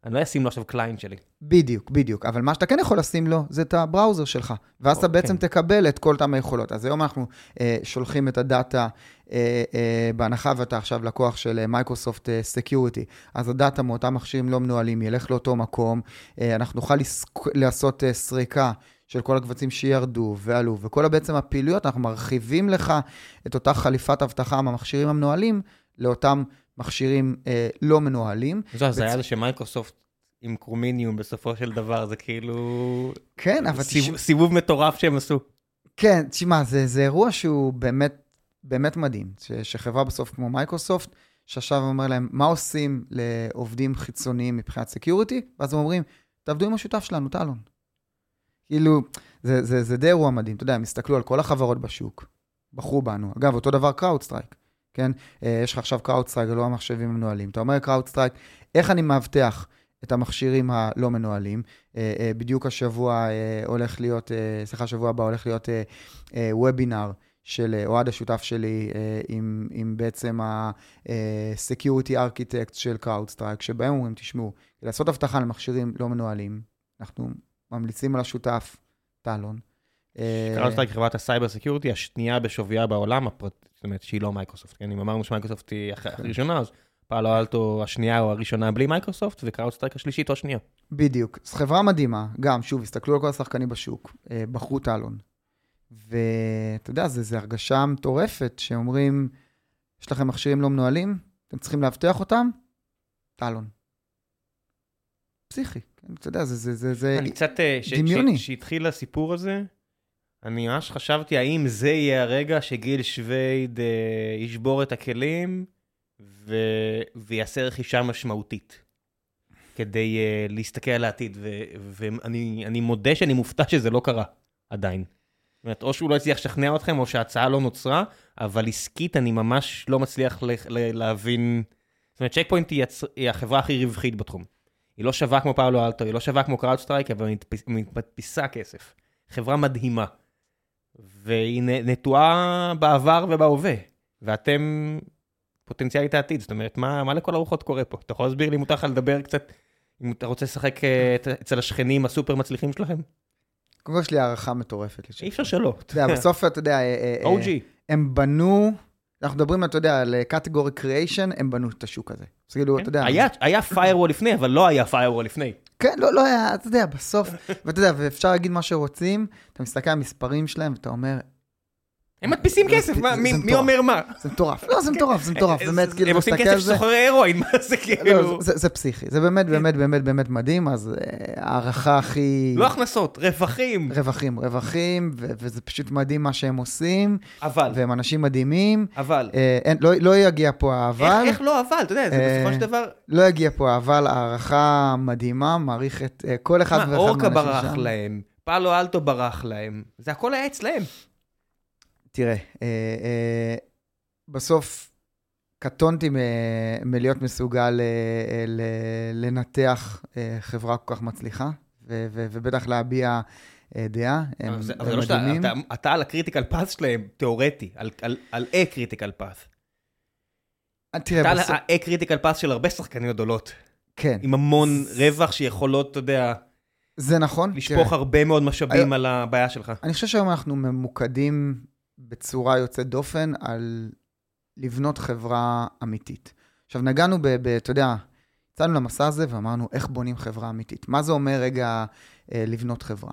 אני לא אשים לו עכשיו client שלי. בדיוק, בדיוק. אבל מה שאתה כן יכול לשים לו, זה את ה browser שלך. ואז אתה בעצם כן. תקבל את כל אותם היכולות. אז היום אנחנו אה, שולחים את ה data, אה, אה, בהנחה ואתה עכשיו לקוח של מייקרוסופט אה, Security, אז הדאטה מאותם מכשירים לא מנוהלים ילך לאותו מקום. אה, אנחנו נוכל לסק... לעשות אה, סריקה. של כל הקבצים שירדו ועלו, וכל בעצם הפעילויות, אנחנו מרחיבים לך את אותה חליפת אבטחה מהמכשירים המנוהלים לאותם מכשירים אה, לא מנוהלים. זה היה זה שמייקרוסופט עם קרומיניום בסופו של דבר, זה כאילו... כן, אבל... סיב, תשמע... סיבוב מטורף שהם עשו. כן, תשמע, זה, זה אירוע שהוא באמת, באמת מדהים, ש, שחברה בסוף כמו מייקרוסופט, שעכשיו אומר להם, מה עושים לעובדים חיצוניים מבחינת security? ואז הם אומרים, תעבדו עם השותף שלנו, טלון. כאילו, זה, זה, זה די אירוע מדהים. אתה יודע, הם הסתכלו על כל החברות בשוק, בחרו בנו. אגב, אותו דבר CrowdStrike, כן? אה, יש לך עכשיו CrowdStrike, לא המחשבים המנוהלים. אתה אומר CrowdStrike, איך אני מאבטח את המכשירים הלא מנוהלים? אה, אה, בדיוק השבוע הולך להיות, סליחה, השבוע הבא הולך להיות וובינר. של אוהד השותף שלי עם, עם בעצם ה-Security Architect של CrowdStrike, שבהם אומרים, תשמעו, לעשות אבטחה למכשירים לא מנוהלים, אנחנו ממליצים על השותף, טלון. CrowdStrike היא חברת ה cyber security השנייה בשוויה בעולם, זאת אומרת שהיא לא מייקרוסופט, כן? אם אמרנו שמייקרוסופט היא כן. הראשונה, אז Palo Alto השנייה או הראשונה בלי מייקרוסופט, ו CrowdStrike השלישית או השנייה. בדיוק. זו חברה מדהימה, גם, שוב, הסתכלו על כל השחקנים בשוק, אה, בחרו טלון. ואתה יודע, זו הרגשה מטורפת, שאומרים, יש לכם מכשירים לא מנוהלים, אתם צריכים לאבטח אותם, טלון. פסיכי, אתה יודע, זה, זה, זה, זה אני קצת, אה, דמיוני. ש- שהתחיל הסיפור הזה, אני ממש חשבתי האם זה יהיה הרגע שגיל שווייד אה, ישבור את הכלים ו... ויעשה רכישה משמעותית, כדי אה, להסתכל על העתיד, ו- ואני אני מודה שאני מופתע שזה לא קרה עדיין. זאת אומרת, או שהוא לא הצליח לשכנע אתכם, או שההצעה לא נוצרה, אבל עסקית אני ממש לא מצליח ל- ל- להבין... זאת אומרת, Check Point היא, הצ... היא החברה הכי רווחית בתחום. היא לא שווה כמו Palo Alto, היא לא שווה כמו CrowdStrike, אבל היא מדפיסה כסף. חברה מדהימה. והיא נטועה בעבר ובהווה. ואתם פוטנציאלית העתיד, זאת אומרת, מה, מה לכל הרוחות קורה פה? אתה יכול להסביר לי אם מותר לך לדבר קצת, אם אתה רוצה לשחק אה, אצל השכנים הסופר מצליחים שלכם? קודם כל יש לי הערכה מטורפת. אי אפשר שלא. אתה יודע, בסוף, אתה יודע, אה, אה, OG. הם בנו, אנחנו מדברים, אתה יודע, על קטגורי קריאיישן, הם בנו את השוק הזה. אז כאילו, אתה יודע... כן. היה- היה firewall לפני, אבל לא היה firewall לפני. כן, לא, לא היה, אתה יודע, בסוף, *laughs* ואתה יודע, ואפשר להגיד מה שרוצים, אתה מסתכל על המספרים שלהם, ואתה אומר, הם מדפיסים זה- כסף, זה- מה- זה מי-. אומר מה? זה מטורף. לא, זה מטורף, זה מטורף, באמת, כאילו, הם עושים מסתכל כסף על זה. שסוחרי הרואין, מה זה לא, כאילו? זה- זה פסיכי, זה באמת, באמת, באמת, באמת מדהים, אז אה, הערכה הכי... לא הכנסות, רווחים. רווחים, רווחים, וזה פשוט מדהים מה שהם עושים, אבל, והם אנשים מדהימים. אבל. אה, לא- לא יגיע פה האבל, איך לא אבל? אתה יודע, זה אה, בסופו של דבר... לא יגיע פה האבל, הערכה מדהימה, מעריך את אה, כל אחד מה, ואחד אורקה מהאנשים ברח שם. להם, Palo Alto ברח להם, זה הכל היה אצלהם. תראה, אה, אה, בסוף קטונתי מ- מלהיות מסוגל אה, ל- לנתח אה, חברה כל כך מצליחה, ו- ו- ובטח להביע אה, דעה, הם זה- לא מדהימים. אתה- אתה על ה critical path שלהם, תיאורטי, על- על- על ה critical path. אה, תראה, אתה על בסוף, ה critical path של הרבה שחקניות גדולות, כן, עם המון רווח שיכולות, אתה יודע, זה נכון. לשפוך הרבה מאוד משאבים על הבעיה שלך. אני חושב שהיום אנחנו ממוקדים בצורה יוצאת דופן על לבנות חברה אמיתית. עכשיו, נגענו ב... ב אתה יודע, יצאנו למסע הזה ואמרנו, איך בונים חברה אמיתית? מה זה אומר רגע אה, לבנות חברה?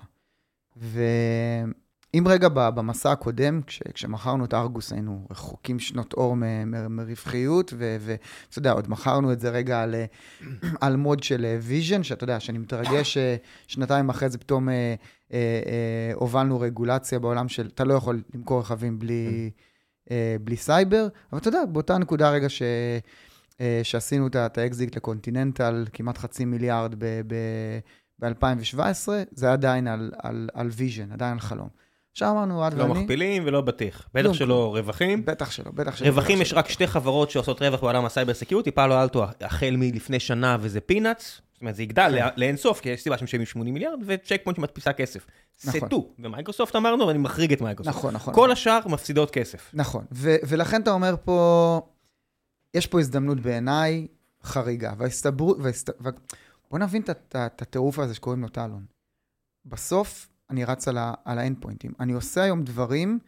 ואם רגע ב- במסע הקודם, כש, כשמכרנו את ארגוס, היינו רחוקים שנות אור מ- מ- מרווחיות, ואתה יודע, עוד מכרנו את זה רגע על, אה, *clears throat* על mode של vision, שאתה יודע, שאני מתרגש אה, שנתיים אחרי זה פתאום... אה, אה, אה, הובלנו רגולציה בעולם של, אתה לא יכול למכור רכבים בלי, אה, בלי סייבר, אבל אתה יודע, באותה נקודה רגע ש, אה, שעשינו את האקזיט לקונטיננטל, כמעט חצי מיליארד ב-2017, זה עדיין על, על, על vision, עדיין על חלום. עכשיו אמרנו, אוהד ואני, מכפילים ולא בטיח. בטח שלא רווחים. בטח שלא, בטח שלא. רווחים יש. רק שתי חברות שעושות רווח בעולם ה cyber security, פאלו אלטו החל מלפני שנה וזה peanuts, זאת אומרת זה יגדל כן. לא- לאין סוף, כי יש סיבה שהם משלמים 80 מיליארד, וצ'ק פוינט שמדפיסה כסף. נכון. סטו, ומייקרוסופט אמרנו, ואני מחריג את מייקרוסופט. נכון, נכון. כל השאר מפסידות כסף. נכון, ולכן אתה אומר פה, יש פה הזדמנות בעיניי חריגה, וההסתברות. בוא נבין את את את הטירוף הזה שקוראים לו טלון. בסוף אני רץ על, ה- על ה endpoint ים. אני עושה היום דברים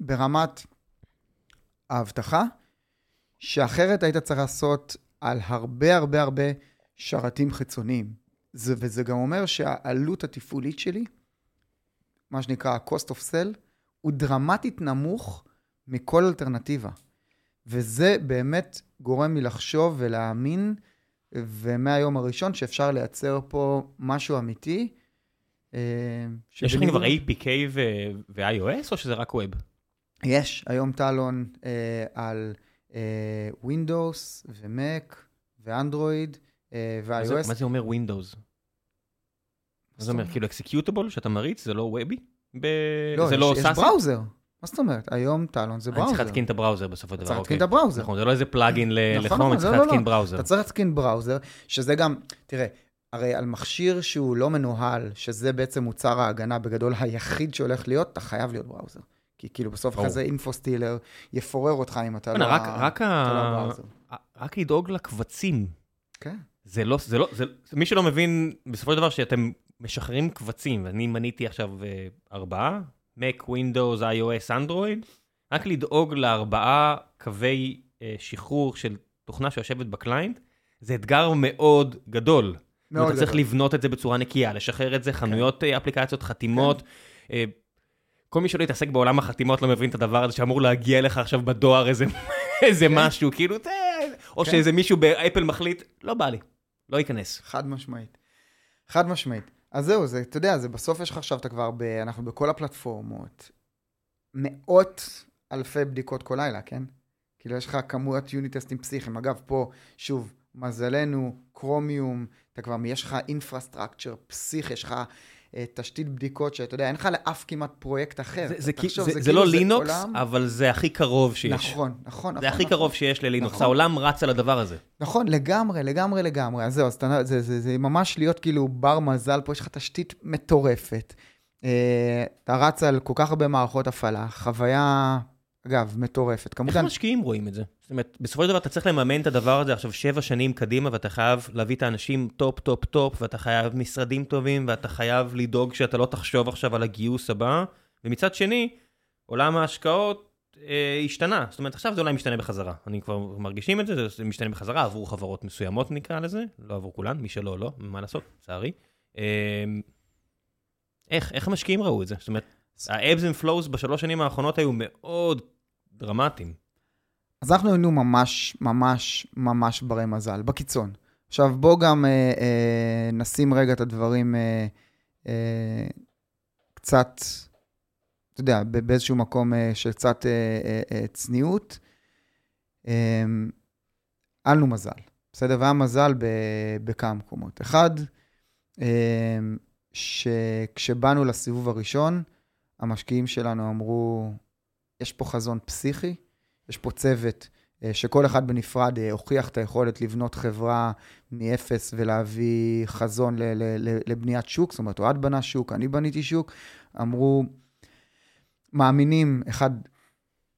ברמת האבטחה, שאחרת היית צריך לעשות על הרבה הרבה הרבה שרתים חיצוניים. זה, וזה גם אומר שהעלות התפעולית שלי, מה שנקרא ה-cost of sell, הוא דרמטית נמוך מכל אלטרנטיבה. וזה באמת גורם לי לחשוב ולהאמין, ומהיום הראשון שאפשר לייצר פה משהו אמיתי. אה, יש לכם כבר APK ו-iOS, או שזה רק ווב? יש היום טלון אה, על אה, Windows ומק ואנדרואיד ו-iOS. מה זה אומר Windows? מה זה אומר? כאילו executable שאתה מריץ? זה לא web י? לא, זה יש, לא יש SaaS י? בראוזר. מה זאת אומרת? היום טלון זה אני browser. צריך להתקין את ה browser בסופו של דבר. צריך להתקין אוקיי. את ה browser. נכון, זה לא איזה plugin נכון, לכרום, נכון, אני צריך לא, לא, להתקין לא. browser. אתה צריך להתקין browser, שזה גם, תראה, הרי על מכשיר שהוא לא מנוהל, שזה בעצם מוצר ההגנה בגדול היחיד שהולך להיות, אתה חייב להיות browser. כי כאילו בסוף ברור. כזה infostealer יפורר אותך אם אתה לא... רק- רק לא ה- ה browser. רק לדאוג לקבצים. כן. זה לא, זה לא, זה, מי שלא מבין, בסופו של דבר שאתם משחררים קבצים, ואני מניתי עכשיו אה, ארבעה, Mac, Windows, iOS, Android, רק לדאוג לארבעה קווי אה, שחרור של תוכנה שיושבת ב client, זה אתגר מאוד גדול. מאוד אתה צריך. לבנות את זה בצורה נקייה, לשחרר את זה, חנויות אה, אפליקציות, חתימות. אה, כל מי שלא יתעסק בעולם החתימות לא מבין את הדבר הזה שאמור להגיע אליך עכשיו בדואר איזה, *laughs* איזה משהו, כאילו, זה... או כן. שאיזה מישהו באפל מחליט, לא בא לי, לא ייכנס. חד משמעית. חד משמעית. אז זהו, זה, אתה יודע, זה בסוף יש לך עכשיו, אתה כבר, ב, אנחנו בכל הפלטפורמות, מאות אלפי בדיקות כל לילה, כן? כאילו, יש לך כמויות יוניט טסטים פסיכיים. אגב, פה, שוב, מזלנו, קרומיום, אתה כבר, יש לך אינפרסטרקצ'ר פסיכי, יש לך אה, תשתית בדיקות שאתה יודע, אין לך לאף כמעט פרויקט אחר. זה, זה, תחשוב, זה, זה, זה כאילו לא לינוקס, עולם- אבל זה הכי קרוב שיש. נכון, נכון, נכון. זה הכי נכון. קרוב שיש ללינוקס, נכון. העולם רץ על הדבר הזה. נכון, לגמרי, לגמרי, לגמרי. אז זהו, אז אתה, זה, זה, זה ממש להיות כאילו בר מזל, פה יש לך תשתית מטורפת. אה, אתה רץ על כל כך הרבה מערכות הפעלה, חוויה, אגב, מטורפת. כמות... איך המשקיעים רואים את זה? זאת אומרת, בסופו של דבר אתה צריך לממן את הדבר הזה עכשיו שבע שנים קדימה, ואתה חייב להביא את האנשים top, top, top, ואתה חייב משרדים טובים, ואתה חייב לדאוג שאתה לא תחשוב עכשיו על הגיוס הבא. ומצד שני, עולם ההשקעות אה, השתנה. זאת אומרת, עכשיו זה אולי משתנה בחזרה. אני כבר מרגישים את זה, זה משתנה בחזרה עבור חברות מסוימות נקרא לזה, לא עבור כולן, מי שלא, לא, מה לעשות, לצערי. אה, איך, איך המשקיעים ראו את זה? זאת אומרת, ה-Ebbs and Flows בשלוש שנים האחרונות היו מאוד דרמטיים. אז אנחנו היינו ממש, ממש, ממש ברי מזל, בקיצון. עכשיו, בוא גם אה, אה, נשים רגע את הדברים אה, אה, קצת, אתה יודע, באיזשהו מקום אה, של קצת אה, אה, אה, צניעות. אה, היה לנו מזל, בסדר? והיה מזל ב- בכמה מקומות. אחד, אה, שכשבאנו לסיבוב הראשון, המשקיעים שלנו אמרו, יש פה חזון פסיכי, יש פה צוות אה, שכל אחד בנפרד אה, הוכיח את היכולת לבנות חברה מאפס ולהביא חזון ל- ל- ל- לבניית שוק, זאת אומרת, אוהד בנה שוק, אני בניתי שוק, אמרו, מאמינים, אחד,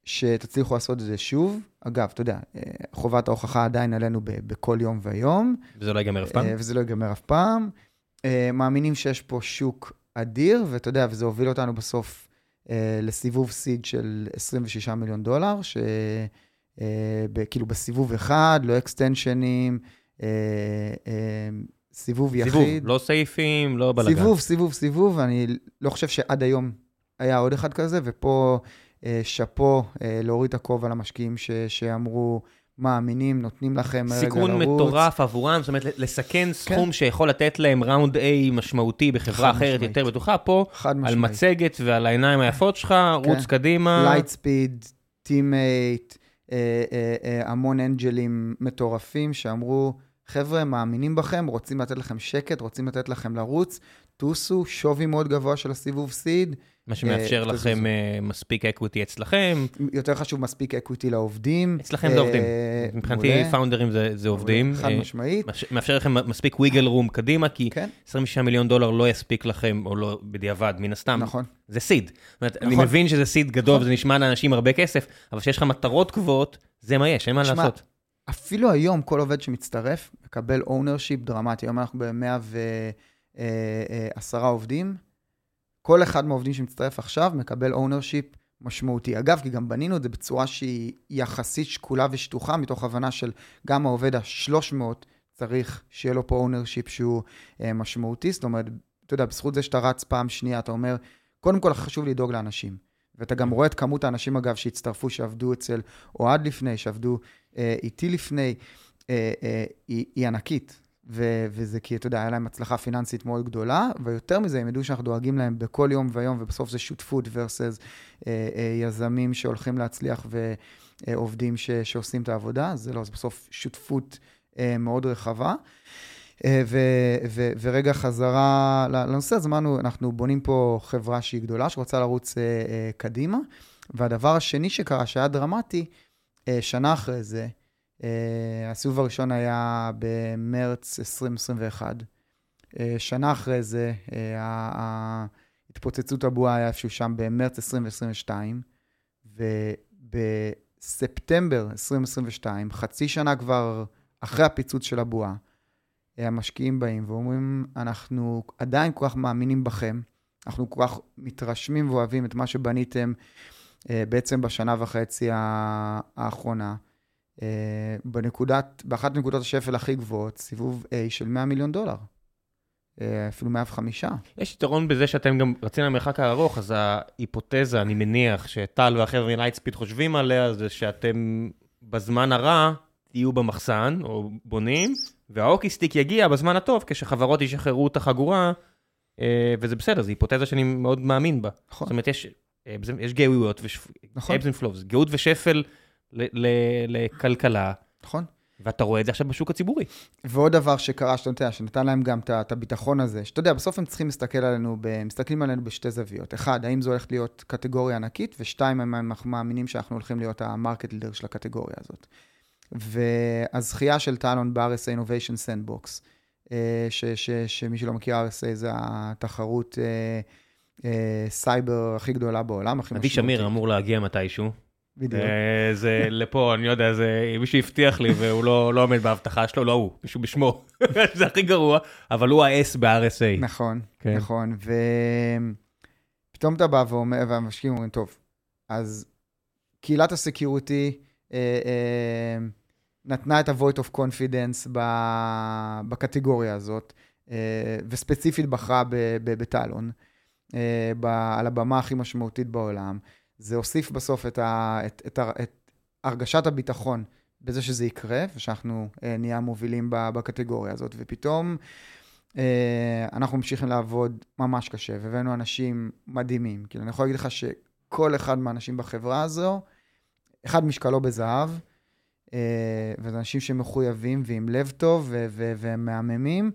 שתצליחו לעשות את זה שוב. אגב, אתה יודע, אה, חובת ההוכחה עדיין עלינו ב- בכל יום ויום. וזה לא ייגמר אף פעם. וזה לא ייגמר אף פעם. מאמינים שיש פה שוק אדיר, ואתה יודע, וזה הוביל אותנו בסוף לסיבוב סיד של 26 מיליון דולר, ש... אה, בסיבוב אחד, לא אקסטנשנים, אה, אה, סיבוב יחיד. סיבוב, לא סעיפים, לא בלאגן. סיבוב, סיבוב, סיבוב, אני לא חושב שעד היום היה עוד אחד כזה, ופה אה, שאפו אה, להוריד את הכובע למשקיעים ש, שאמרו, מאמינים, נותנים לכם רגע לרוץ. סיכון מטורף עבורם, זאת אומרת, לסכן סכום שיכול לתת להם round A משמעותי בחברה אחרת משמעית. יותר בטוחה, פה, על. מצגת ועל העיניים היפות שלך, רוץ כן. קדימה. לייטספיד, Team8, אה, המון angel ים מטורפים שאמרו, חבר'ה, מאמינים בכם, רוצים לתת לכם שקט, רוצים לתת לכם לרוץ, טוסו, שווי מאוד גבוה של הסיבוב seed, מה שמאפשר אה, לכם. אה, מספיק equity אצלכם. יותר חשוב מספיק equity לעובדים. אצלכם זה עובדים. אה, מבחינתי מעולה. founder ים זה עובדים. חד משמעית. מאפשר- לכם מספיק wiggle room קדימה, כי כן, 26 מיליון דולר לא יספיק לכם, או לא בדיעבד, מן הסתם. נכון. זה seed. זאת אומרת, אני נכון. מבין שזה seed גדול נכון. וזה נשמע לאנשים הרבה כסף, אבל כשיש לך מטרות גבוהות, זה מה יש, אין מה לעשות. אפילו היום כל עובד שמצטרף מקבל ownership דרמטי. היום אנחנו ב-110 עובדים. כל אחד מהעובדים שמצטרף עכשיו מקבל ownership משמעותי. אגב, כי גם בנינו את זה בצורה שהיא יחסית שקולה ושטוחה, מתוך הבנה של גם העובד ה-300 צריך שיהיה לו פה ownership שהוא אה, משמעותי. זאת אומרת, אתה יודע, בזכות זה שאתה רץ פעם שנייה, אתה אומר, קודם כל חשוב לדאוג לאנשים. ואתה גם רואה את כמות האנשים, אגב, שהצטרפו, שעבדו אצל אוהד לפני, שעבדו אה, איתי לפני, אה, אה, היא, היא ענקית. ו- וזה כי, אתה יודע, היה להם הצלחה פיננסית מאוד גדולה, ויותר מזה, הם ידעו שאנחנו דואגים להם בכל יום ויום, ובסוף זה שותפות versus אה, אה, יזמים שהולכים להצליח ועובדים ש- שעושים את העבודה, זה לא, זה בסוף שותפות אה, מאוד רחבה. אה, ו- ו- ורגע חזרה לנושא, אז אמרנו, אנחנו בונים פה חברה שהיא גדולה, שרוצה לרוץ אה, אה, קדימה. והדבר השני שקרה, שהיה דרמטי, אה, שנה אחרי זה, אה, הסיבוב הראשון היה במרץ 2021. אה, שנה אחרי זה, אה, התפוצצות הבועה היה איפשהו שם במרץ 2022, ובספטמבר 2022, חצי שנה כבר אחרי הפיצוץ של הבועה, אה, המשקיעים באים ואומרים, אנחנו עדיין כל כך מאמינים בכם, אנחנו כל כך מתרשמים ואוהבים את מה שבניתם אה, בעצם בשנה וחצי האחרונה. בנקודת, באחת נקודות השפל הכי גבוהות, סיבוב A של 100 מיליון דולר. אפילו 105. יש יתרון בזה שאתם גם רצים למרחק הארוך, אז ההיפותזה, אני מניח, שטל והחבר'ה מלייטספיד חושבים עליה, זה שאתם בזמן הרע תהיו במחסן, או בונים, וההוקי סטיק יגיע בזמן הטוב, כשחברות ישחררו את החגורה, וזה בסדר, זו היפותזה שאני מאוד מאמין בה. נכון. זאת אומרת, יש, יש גאויות, נכון. גאות ושפל לכלכלה. נכון. ואתה רואה את זה עכשיו בשוק הציבורי. ועוד דבר שקרה, שאתה יודע, שנתן להם גם את הביטחון הזה, שאתה יודע, בסוף הם צריכים להסתכל עלינו, מסתכלים עלינו בשתי זוויות. אחד, האם זו הולכת להיות קטגוריה ענקית, ושתיים, הם מאמינים שאנחנו הולכים להיות ה market leader של הקטגוריה הזאת. והזכייה של טאלון ב-RSA Innovation Sandbox, שמי שלא מכיר, RSA זה התחרות סייבר הכי גדולה בעולם, הכי משמעותית. עדי שמיר אמור להגיע מתישהו. בדיוק. זה לפה, אני לא יודע, זה מישהו הבטיח לי והוא לא עומד בהבטחה שלו, לא הוא, מישהו בשמו, *laughs* זה הכי גרוע, אבל הוא ה-S ב-RSA. נכון, נכון, ופתאום אתה בא ואומר, והמשקיעים אומרים, טוב, אז קהילת הסקיוריטי נתנה את ה-vote of confidence בקטגוריה הזאת, וספציפית בחרה בטאלון, על הבמה הכי משמעותית בעולם. זה הוסיף בסוף את, ה, את, את, את, את הרגשת הביטחון בזה שזה יקרה, ושאנחנו אה, נהיה מובילים בקטגוריה הזאת, ופתאום אה, אנחנו ממשיכים לעבוד ממש קשה, והבאנו אנשים מדהימים. כאילו, אני יכול להגיד לך שכל אחד מהאנשים בחברה הזו, אחד משקלו בזהב, אה, וזה אנשים שמחויבים ועם לב טוב והם מהממים.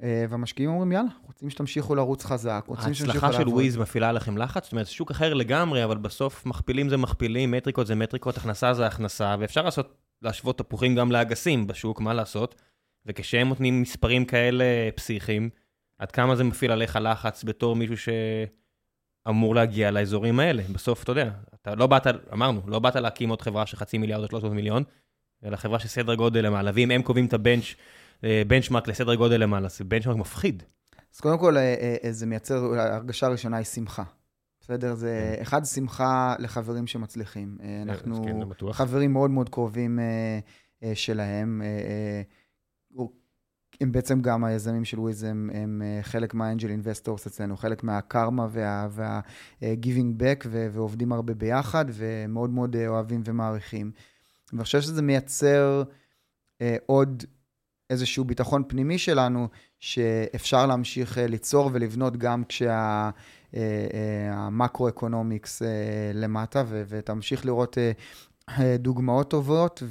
והמשקיעים אומרים, יאללה, רוצים שתמשיכו לרוץ חזק, רוצים שתמשיכו לעבוד. ההצלחה של וויז מפעילה עליכם לחץ? זאת אומרת, זה שוק אחר לגמרי, אבל בסוף מכפילים זה מכפילים, מטריקות זה מטריקות, הכנסה זה הכנסה, ואפשר לעשות, להשוות תפוחים גם לאגסים בשוק, מה לעשות? וכשהם נותנים מספרים כאלה פסיכיים, עד כמה זה מפעיל עליך לחץ בתור מישהו שאמור להגיע לאזורים האלה? בסוף, אתה יודע, אתה לא באת, אמרנו, לא באת להקים עוד חברה של חצי מיליארד או 300 מיליון, אלא חברה של סדר גודל למעלה, ואם הם קובעים את ה bench benchmark לסדר גודל למעלה, זה benchmark מפחיד. אז קודם כל, זה מייצר, הרגשה הראשונה היא שמחה. בסדר? זה אחד, שמחה לחברים שמצליחים. אנחנו חברים מאוד מאוד קרובים שלהם. הם בעצם גם היזמים של וויז, הם, הם חלק מה angel investors אצלנו, חלק מהקרמה וה-giving back, ועובדים הרבה ביחד, ומאוד מאוד אוהבים ומעריכים. ואני חושב שזה מייצר עוד איזשהו ביטחון פנימי שלנו, שאפשר להמשיך ליצור ולבנות גם כשהמקרו-אקונומיקס למטה, ותמשיך לראות דוגמאות טובות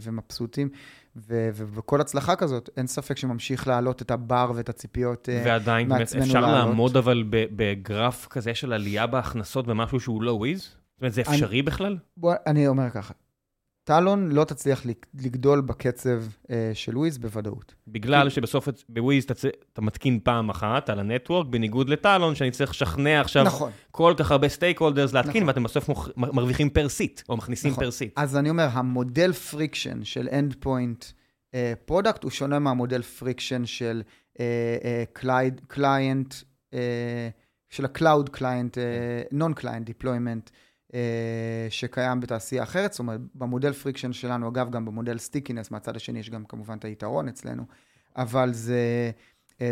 ומבסוטים. וכל הצלחה כזאת, אין ספק שממשיך להעלות את הבר ואת הציפיות מעצמנו לעלות. ועדיין, אפשר לעמוד אבל בגרף כזה של עלייה בהכנסות במשהו שהוא לא וויז? זאת אומרת, זה אפשרי בכלל? בוא, אני אומר ככה, טאלון לא תצליח לגדול בקצב אה, של וויז בוודאות. בגלל שבסוף בוויז אתה, אתה מתקין פעם אחת על ה network, בניגוד לטאלון, שאני צריך לשכנע עכשיו נכון. כל כך הרבה stakeholders להתקין, נכון. ואתם בסוף מוכ... מרוויחים per seat, או מכניסים נכון. per seat. אז אני אומר, המודל friction של endpoint product הוא שונה מהמודל friction של client, אה, אה, אה, של ה-Cloud Client, Non-Client Deployment. שקיים בתעשייה אחרת, זאת אומרת, במודל friction שלנו, אגב, גם במודל stickiness, מהצד השני יש גם כמובן את היתרון אצלנו, אבל זה,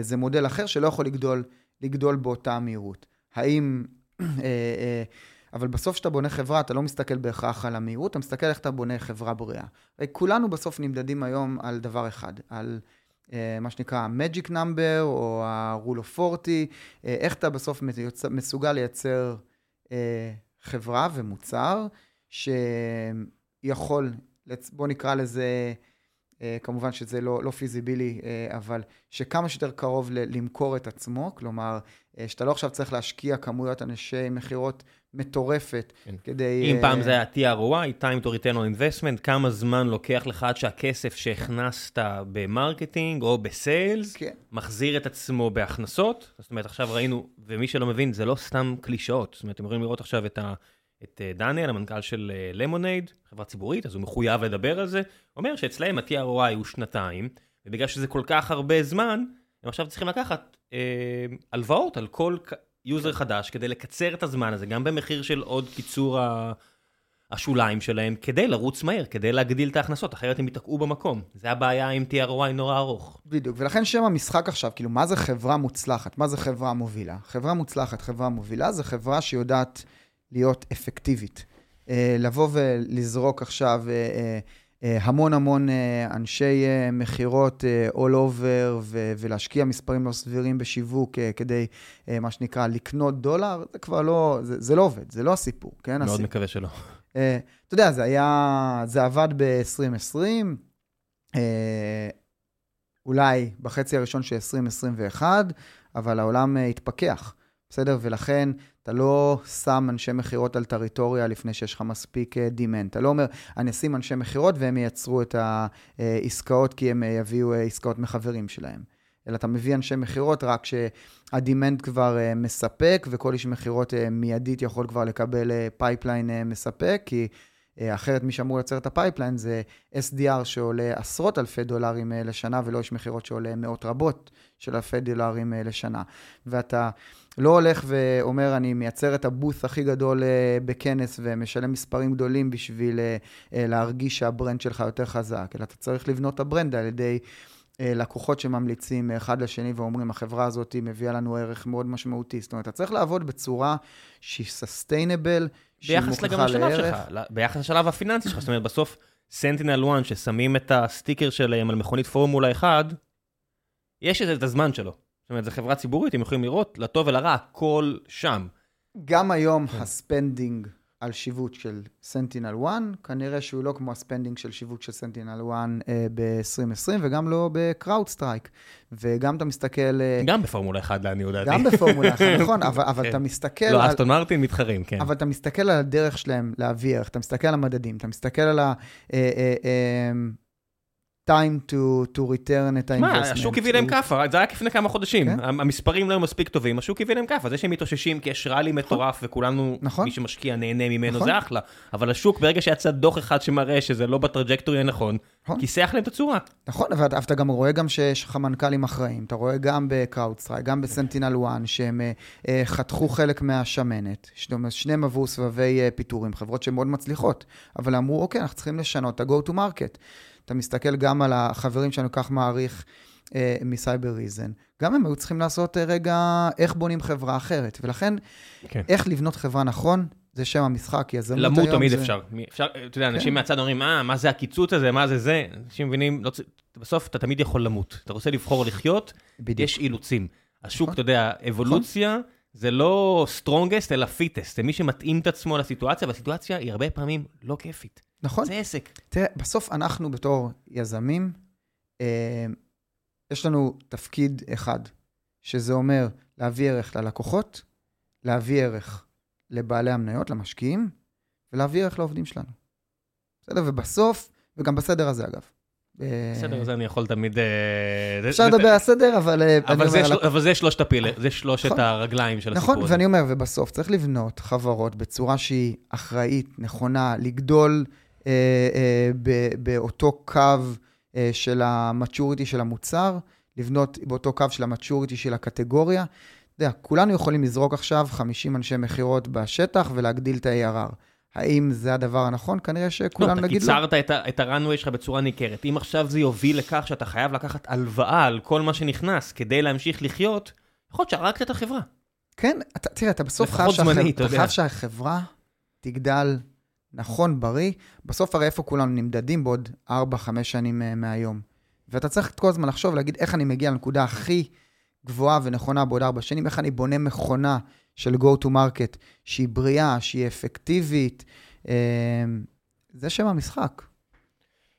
זה מודל אחר שלא יכול לגדול, לגדול באותה מהירות. האם... אבל בסוף כשאתה בונה חברה, אתה לא מסתכל בהכרח על המהירות, אתה מסתכל איך אתה בונה חברה בריאה. כולנו בסוף נמדדים היום על דבר אחד, על מה שנקרא ה-Magic Number או ה-Rule of 40, uh, איך אתה בסוף מסוגל לייצר חברה ומוצר שיכול, בוא נקרא לזה, כמובן שזה לא, לא פיזיבילי, אבל שכמה שיותר קרוב למכור את עצמו, כלומר, שאתה לא עכשיו צריך להשקיע כמויות אנשי מכירות מטורפת כן. כדי... אם פעם זה היה TROI, time to return on investment, כמה זמן לוקח לך עד שהכסף שהכנסת ב marketing או ב sales, כן. מחזיר את עצמו בהכנסות. זאת אומרת, עכשיו ראינו, ומי שלא מבין, זה לא סתם קלישאות. זאת אומרת, אתם יכולים לראות עכשיו את, ה, את דניאל, המנכ"ל של Lemonade, חברה ציבורית, אז הוא מחויב לדבר על זה. אומר שאצלהם ה-TROI הוא שנתיים, ובגלל שזה כל כך הרבה זמן, הם עכשיו צריכים לקחת אה, הלוואות על כל יוזר חדש כדי לקצר את הזמן הזה, גם במחיר של עוד קיצור השוליים שלהם כדי לרוץ מהר, כדי להגדיל את ההכנסות, אחרת הם ייתקעו במקום. זה הבעיה עם TROI נורא ארוך. בדיוק, ולכן שם המשחק עכשיו, כאילו, מה זה חברה מוצלחת? מה זה חברה מובילה? חברה מוצלחת, חברה מובילה, זה חברה שיודעת להיות אפקטיבית. אה, לבוא ולזרוק עכשיו אה, אה, המון המון אנשי מכירות all over ולהשקיע מספרים לא סבירים בשיווק כדי, מה שנקרא, לקנות דולר, זה כבר לא, זה, זה לא עובד, זה לא הסיפור, כן? מאוד הסיפור. מקווה שלא. אתה יודע, זה היה, זה עבד ב-2020, אה, אולי בחצי הראשון של 2021, אבל העולם התפכח, בסדר? ולכן אתה לא שם אנשי מכירות על טריטוריה לפני שיש לך מספיק דימנד. אתה לא אומר, אני אשים אנשי מכירות והם ייצרו את העסקאות כי הם אה, יביאו אה, עסקאות מחברים שלהם. אלא אתה מביא אנשי מכירות רק שה demand כבר מספק, וכל איש מכירות מיידית יכול כבר לקבל pipeline מספק, כי אחרת מי שאמור לייצר את ה pipeline זה SDR שעולה עשרות אלפי דולרים לשנה, ולא איש מכירות שעולה מאות רבות של אלפי דולרים לשנה. ואתה לא הולך ואומר, אני מייצר את ה booth הכי גדול אה, בכנס ומשלם מספרים גדולים בשביל אה, אה, להרגיש שה brand שלך יותר חזק, אלא אתה צריך לבנות את ה brand על ידי... לקוחות שממליצים אחד לשני ואומרים, החברה הזאת מביאה לנו ערך מאוד משמעותי. זאת אומרת, אתה צריך לעבוד בצורה שהיא sustainable, שהיא מוכיחה לערך. שלך, ביחס לשלב הפיננסי שלך, זאת אומרת, בסוף SentinelOne, ששמים את הסטיקר שלהם על מכונית פורמולה 1, יש את הזמן שלו. זאת אומרת, זו חברה ציבורית, הם יכולים לראות, לטוב ולרע, הכל שם. גם היום ה spending על שיווק של SentinelOne, כנראה שהוא לא כמו ה spending של שיווק של SentinelOne אה, ב-2020, וגם לא ב CrowdStrike. וגם אתה מסתכל... אה, גם בפורמולה 1, לעניות דעתי. גם בפורמולה 1, *laughs* נכון, אבל, אבל כן. אתה מסתכל... לא, אסטון מרטין מתחרים, כן. אבל אתה מסתכל על הדרך שלהם להביא ערך, אתה מסתכל על המדדים, אתה מסתכל על ה... אה, אה, אה, time to, to return את ה-investment. מה, השוק הביא להם כאפה, זה היה לפני כמה חודשים. כן? המספרים לא היו מספיק טובים, השוק הביא להם כאפה. זה שהם מתאוששים כי יש ראלי נכון. מטורף וכולנו, נכון. מי שמשקיע נהנה ממנו, נכון. זה אחלה. אבל השוק, ברגע שיצא דוח אחד שמראה שזה לא בטראג'קטורי הנכון, נכון. כיסח להם את הצורה. נכון, אבל אתה גם רואה גם שיש לך מנכ"לים אחראים. אתה רואה גם ב CrowdStrike, גם ב SentinelOne, שהם אה, חתכו חלק מהשמנת. שניהם עברו סבבי אה, פיטורים, חברות שהן מאוד מצליחות. אבל אמרו, אוקיי, אנחנו צריכים לשנות את ה-go to market. אתה מסתכל גם על החברים שאני כך מעריך אה, מ Cybereason, גם הם היו צריכים לעשות אה, רגע איך בונים חברה אחרת. ולכן, כן. איך לבנות חברה נכון, זה שם המשחק, יזמות היום למות תמיד זה... אפשר. אפשר, אתה יודע, אנשים כן. מהצד אומרים, אה, מה זה הקיצוץ הזה, מה זה זה? אנשים מבינים, לא, בסוף אתה תמיד יכול למות. אתה רוצה לבחור לחיות, בדיוק. יש אילוצים. השוק, נכון. אתה יודע, אבולוציה, נכון. זה לא strongest, אלא fittest. זה מי שמתאים את עצמו לסיטואציה, והסיטואציה היא הרבה פעמים לא כיפית. נכון. זה עסק. תראה, בסוף אנחנו בתור יזמים, אה, יש לנו תפקיד אחד, שזה אומר להביא ערך ללקוחות, להביא ערך לבעלי המניות, למשקיעים, ולהביא ערך לעובדים שלנו. בסדר? ובסוף, וגם בסדר הזה אגב. בסדר, הזה אני יכול תמיד... אה, אפשר לדבר על הסדר, אבל... אה, אבל זה שלושת הפילר, זה שלושת נכון. הרגליים של הסיפור הזה. נכון, ואני אומר, ובסוף צריך לבנות חברות בצורה שהיא אחראית, נכונה, לגדול אה, אה, באותו קו אה, של המצ'וריטי של המוצר, לבנות באותו קו של המצ'וריטי של הקטגוריה. אתה יודע, כולנו יכולים לזרוק עכשיו 50 אנשי מכירות בשטח ולהגדיל את ה-ARR. האם זה הדבר הנכון? כנראה שכולנו לא, נגיד לא. אתה קיצרת את ה-runway שלך בצורה ניכרת. אם עכשיו זה יוביל לכך שאתה חייב לקחת הלוואה על כל מה שנכנס כדי להמשיך לחיות, יכול להיות שהרגת את החברה. כן, אתה, תראה, אתה בסוף חייב, זמני, אתה חייב שהחברה תגדל נכון, בריא, בסוף הרי איפה כולנו נמדדים בעוד 4-5 שנים uh, מהיום. ואתה צריך כל הזמן לחשוב, להגיד איך אני מגיע לנקודה הכי גבוהה ונכונה בעוד 4 שנים, איך אני בונה מכונה של go to market שהיא בריאה, שהיא אפקטיבית. Uh, זה שם המשחק.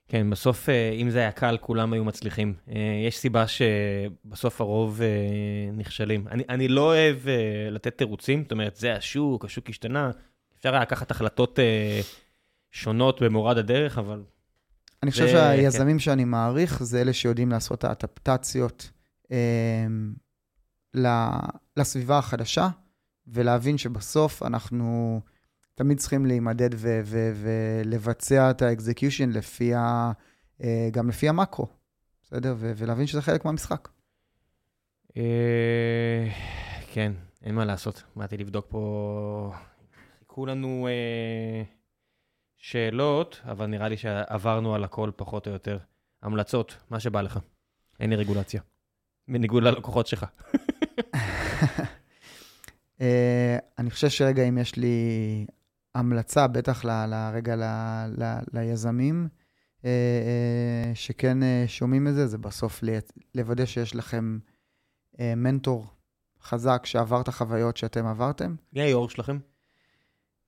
כן, בסוף, uh, אם זה היה קל, כולם היו מצליחים. יש סיבה שבסוף הרוב נכשלים. אני, אני לא אוהב לתת תירוצים, זאת אומרת, זה השוק, השוק השתנה. אפשר היה לקחת החלטות אה, שונות במורד הדרך, אבל... אני חושב שהיזמים כן. שאני מעריך זה אלה שיודעים לעשות את האדפטציות אה, לסביבה החדשה, ולהבין שבסוף אנחנו תמיד צריכים להימדד ו- ו- ולבצע את האקזקיושן לפי ה... אה, גם לפי המקרו, בסדר? ו- ולהבין שזה חלק מהמשחק. אה, כן, אין מה לעשות. באתי לבדוק פה חיכו לנו אה, שאלות, אבל נראה לי שעברנו על הכל פחות או יותר. המלצות, מה שבא לך. אין לי רגולציה. בניגוד ללקוחות שלך. אה, אני חושב שרגע, אם יש לי המלצה, בטח לרגע ליזמים, אה, אה, שכן שומעים את זה, זה בסוף לוודא שיש לכם מנטור חזק שעבר את החוויות שאתם עברתם. מי היו"ר שלכם?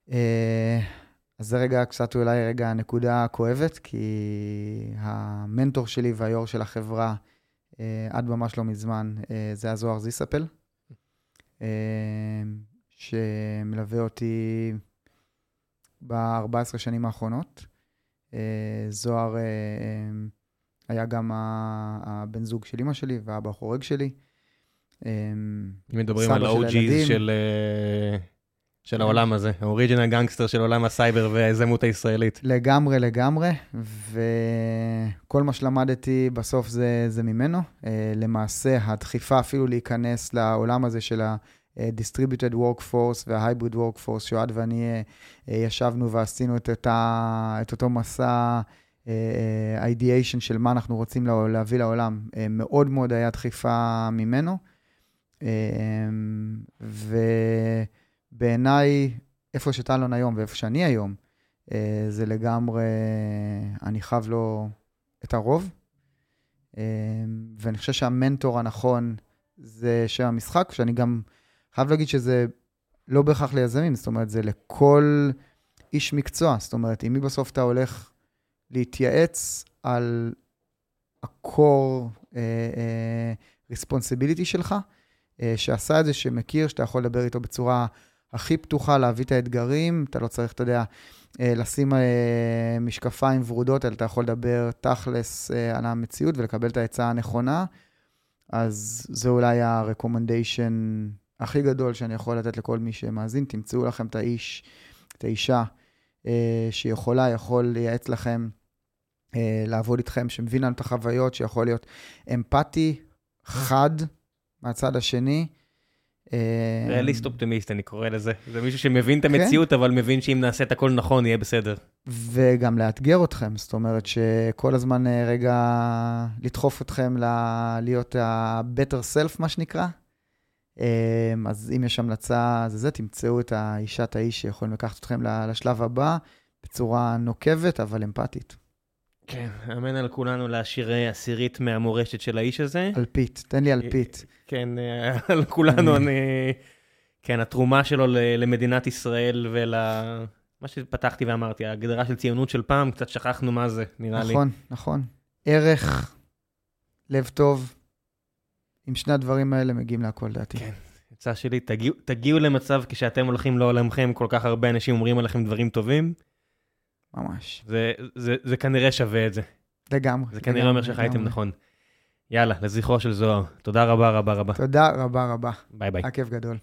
אז זה רגע קצת אולי רגע נקודה כואבת, כי המנטור שלי והיו"ר של החברה, עד ממש לא מזמן, זה הזוהר זיסאפל. שמלווה אותי ב-14 שנים האחרונות. זוהר היה גם הבן זוג של אימא שלי והאבא החורג שלי. אם מדברים על ה-OG's של, של העולם הזה, ה original gangster של עולם הסייבר והיזמות הישראלית. לגמרי, לגמרי, וכל מה שלמדתי בסוף זה, זה ממנו. למעשה, הדחיפה אפילו להיכנס לעולם הזה של ה-Distributed Workforce וה-Hybrid Workforce, שאוהד ואני ישבנו ועשינו את, אותה, את אותו מסע ideation של מה אנחנו רוצים להביא לעולם. מאוד מאוד היה דחיפה ממנו. ו... בעיניי, איפה שטלון היום ואיפה שאני היום, אה, זה לגמרי, אני חייב לו את הרוב. אה, ואני חושב שהמנטור הנכון זה שם המשחק, שאני גם חייב להגיד שזה לא בהכרח ליזמים, זאת אומרת, זה לכל איש מקצוע. זאת אומרת, אם מי בסוף אתה הולך להתייעץ על ה-core uh, responsibility שלך, uh, שעשה את זה, שמכיר, שאתה יכול לדבר איתו בצורה הכי פתוחה להביא את האתגרים, אתה לא צריך, אתה יודע, אה, לשים אה, משקפיים ורודות, אלא אתה יכול לדבר תכלס אה, על המציאות ולקבל את העצה הנכונה. אז זה אולי ה-recommendation הכי גדול שאני יכול לתת לכל מי שמאזין. תמצאו לכם את האיש, את האישה שיכולה, יכול לייעץ לכם, לעבוד איתכם, שמבין לנו את החוויות, שיכול להיות אמפתי, חד מהצד השני. אה, ריאליסט אופטימיסט, אני קורא לזה. זה מישהו שמבין את כן. המציאות, אבל מבין שאם נעשה את הכל נכון, יהיה בסדר. וגם לאתגר אתכם, זאת אומרת שכל הזמן אה, רגע לדחוף אתכם להיות ה-better self, מה שנקרא. אה, אז אם יש המלצה, זה זה, תמצאו את האישה, את האיש שיכולים לקחת אתכם לשלב הבא בצורה נוקבת, אבל אמפתית. כן, אמן על כולנו להשאיר עשירית מהמורשת של האיש הזה. אלפית, תן לי אלפית. כן, אה, על כולנו אני... כן, התרומה שלו למדינת ישראל ול... מה שפתחתי ואמרתי, ההגדרה של ציונות של פעם, קצת שכחנו מה זה, נראה נכון, לי. נכון, נכון. ערך, לב טוב, עם שני הדברים האלה מגיעים להכל, דעתי. כן, עצה שלי, תגיעו, תגיעו למצב כשאתם הולכים לעולמכם, כל כך הרבה אנשים אומרים עליכם דברים טובים. ממש. זה, זה, זה כנראה שווה את זה. לגמרי. זה כנראה אומר שחייתם נכון. יאללה, לזכרו של זוהר. תודה רבה רבה רבה. תודה רבה רבה. ביי ביי. היה כיף גדול.